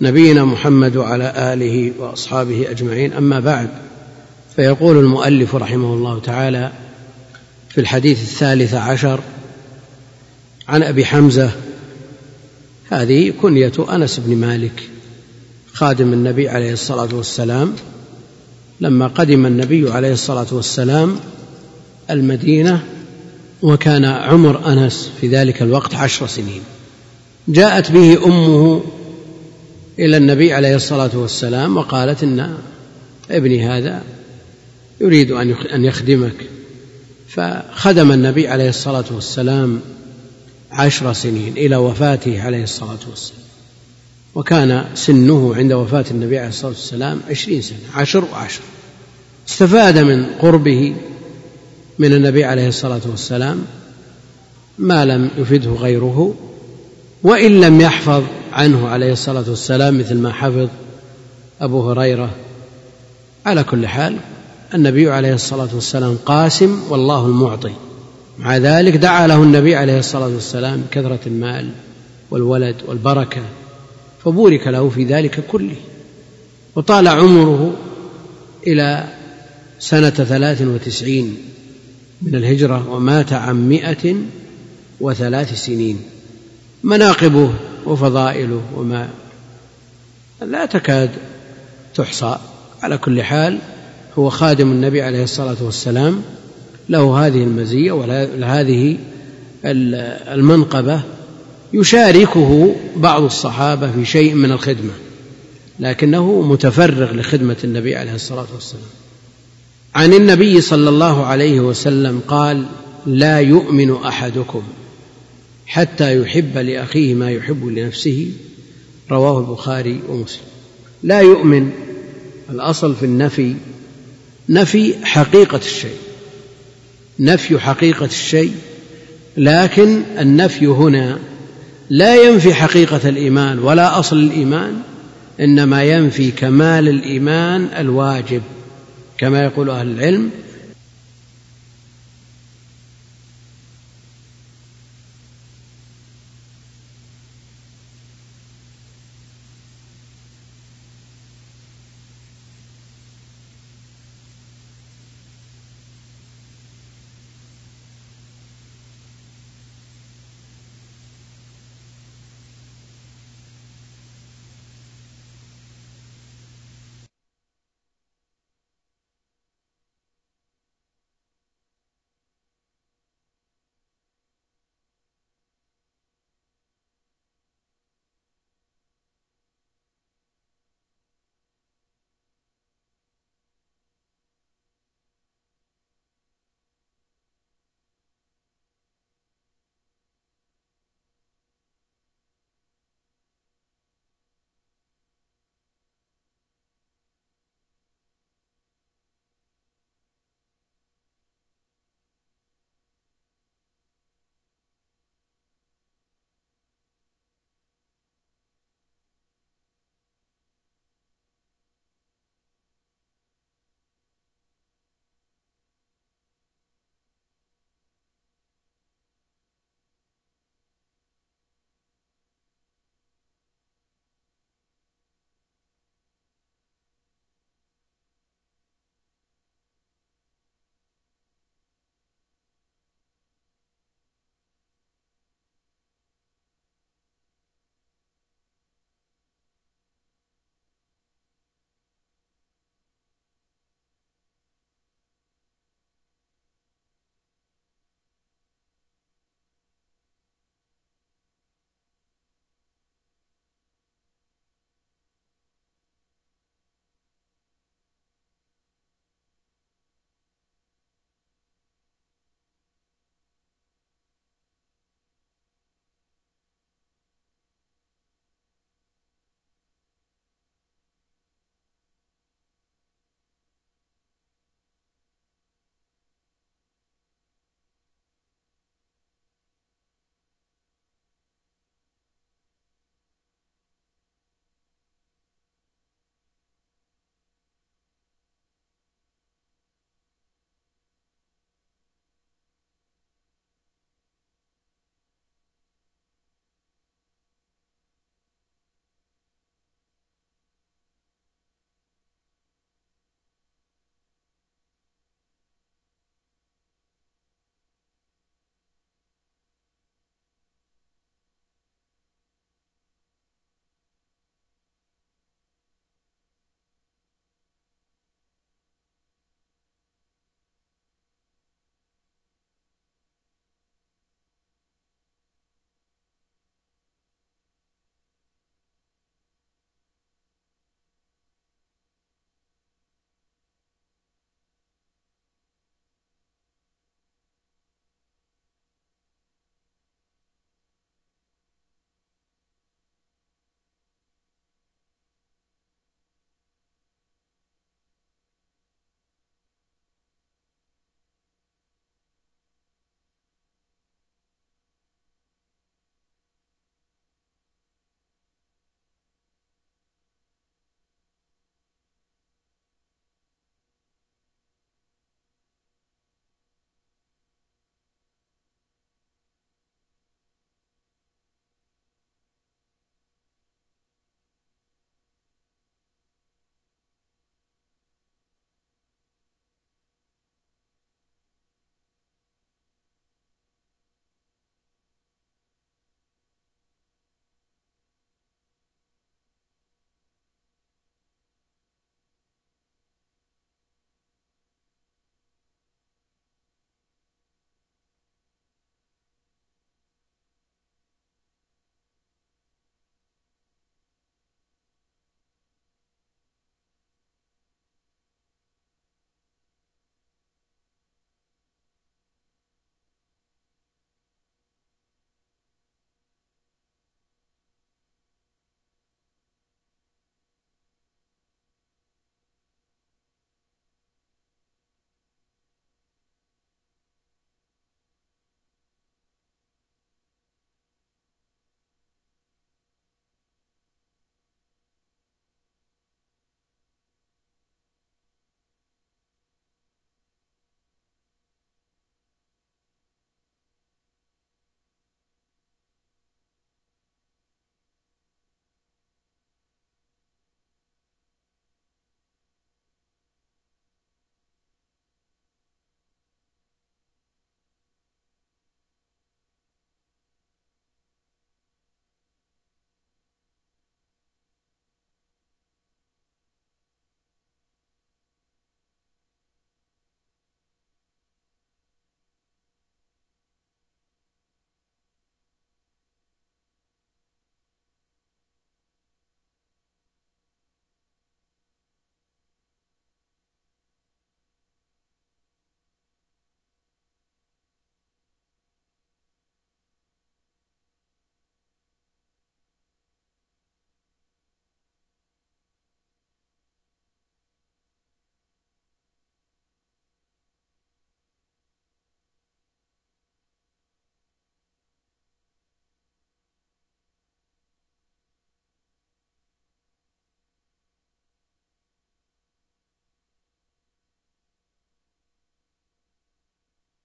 نبينا محمد وعلى آله وأصحابه أجمعين. أما بعد فيقول المؤلف رحمه الله تعالى في الحديث الثالث عشر عن أبي حمزة هذه كنية أنس بن مالك خادم النبي عليه الصلاة والسلام. لما قدم النبي عليه الصلاة والسلام المدينة وكان عمر أنس في ذلك الوقت عشر سنين. جاءت به أمه إلى النبي عليه الصلاة والسلام وقالت إن ابني هذا يريد أن يخدمك. فخدم النبي عليه الصلاة والسلام عشر سنين إلى وفاته عليه الصلاة والسلام. وكان سنه عند وفاة النبي عليه الصلاة والسلام عشرين سنة عشر وعشر. استفاد من قربه من النبي عليه الصلاة والسلام ما لم يفده غيره وإن لم يحفظ عنه عليه الصلاة والسلام مثل ما حفظ أبو هريرة. على كل حال النبي عليه الصلاة والسلام قاسم والله المعطي. مع ذلك دعا له النبي عليه الصلاة والسلام بكثرة المال والولد والبركة فبورك له في ذلك كله. وطال عمره إلى سنة ثلاث وتسعين. من الهجرة ومات عن مائة وثلاث سنين. مناقبه وفضائله وما لا تكاد تحصى. على كل حال هو خادم النبي عليه الصلاة والسلام. له هذه المزية وهذه المنقبة. يشاركه بعض الصحابة في شيء من الخدمة لكنه متفرغ لخدمة النبي عليه الصلاة والسلام. عن النبي صلى الله عليه وسلم قال لا يؤمن أحدكم حتى يحب لأخيه ما يحب لنفسه رواه البخاري ومسلم. لا يؤمن الأصل في النفي نفي حقيقة الشيء نفي حقيقة الشيء لكن النفي هنا لا ينفي حقيقة الإيمان ولا أصل الإيمان إنما ينفي كمال الإيمان الواجب. كما يقول أهل العلم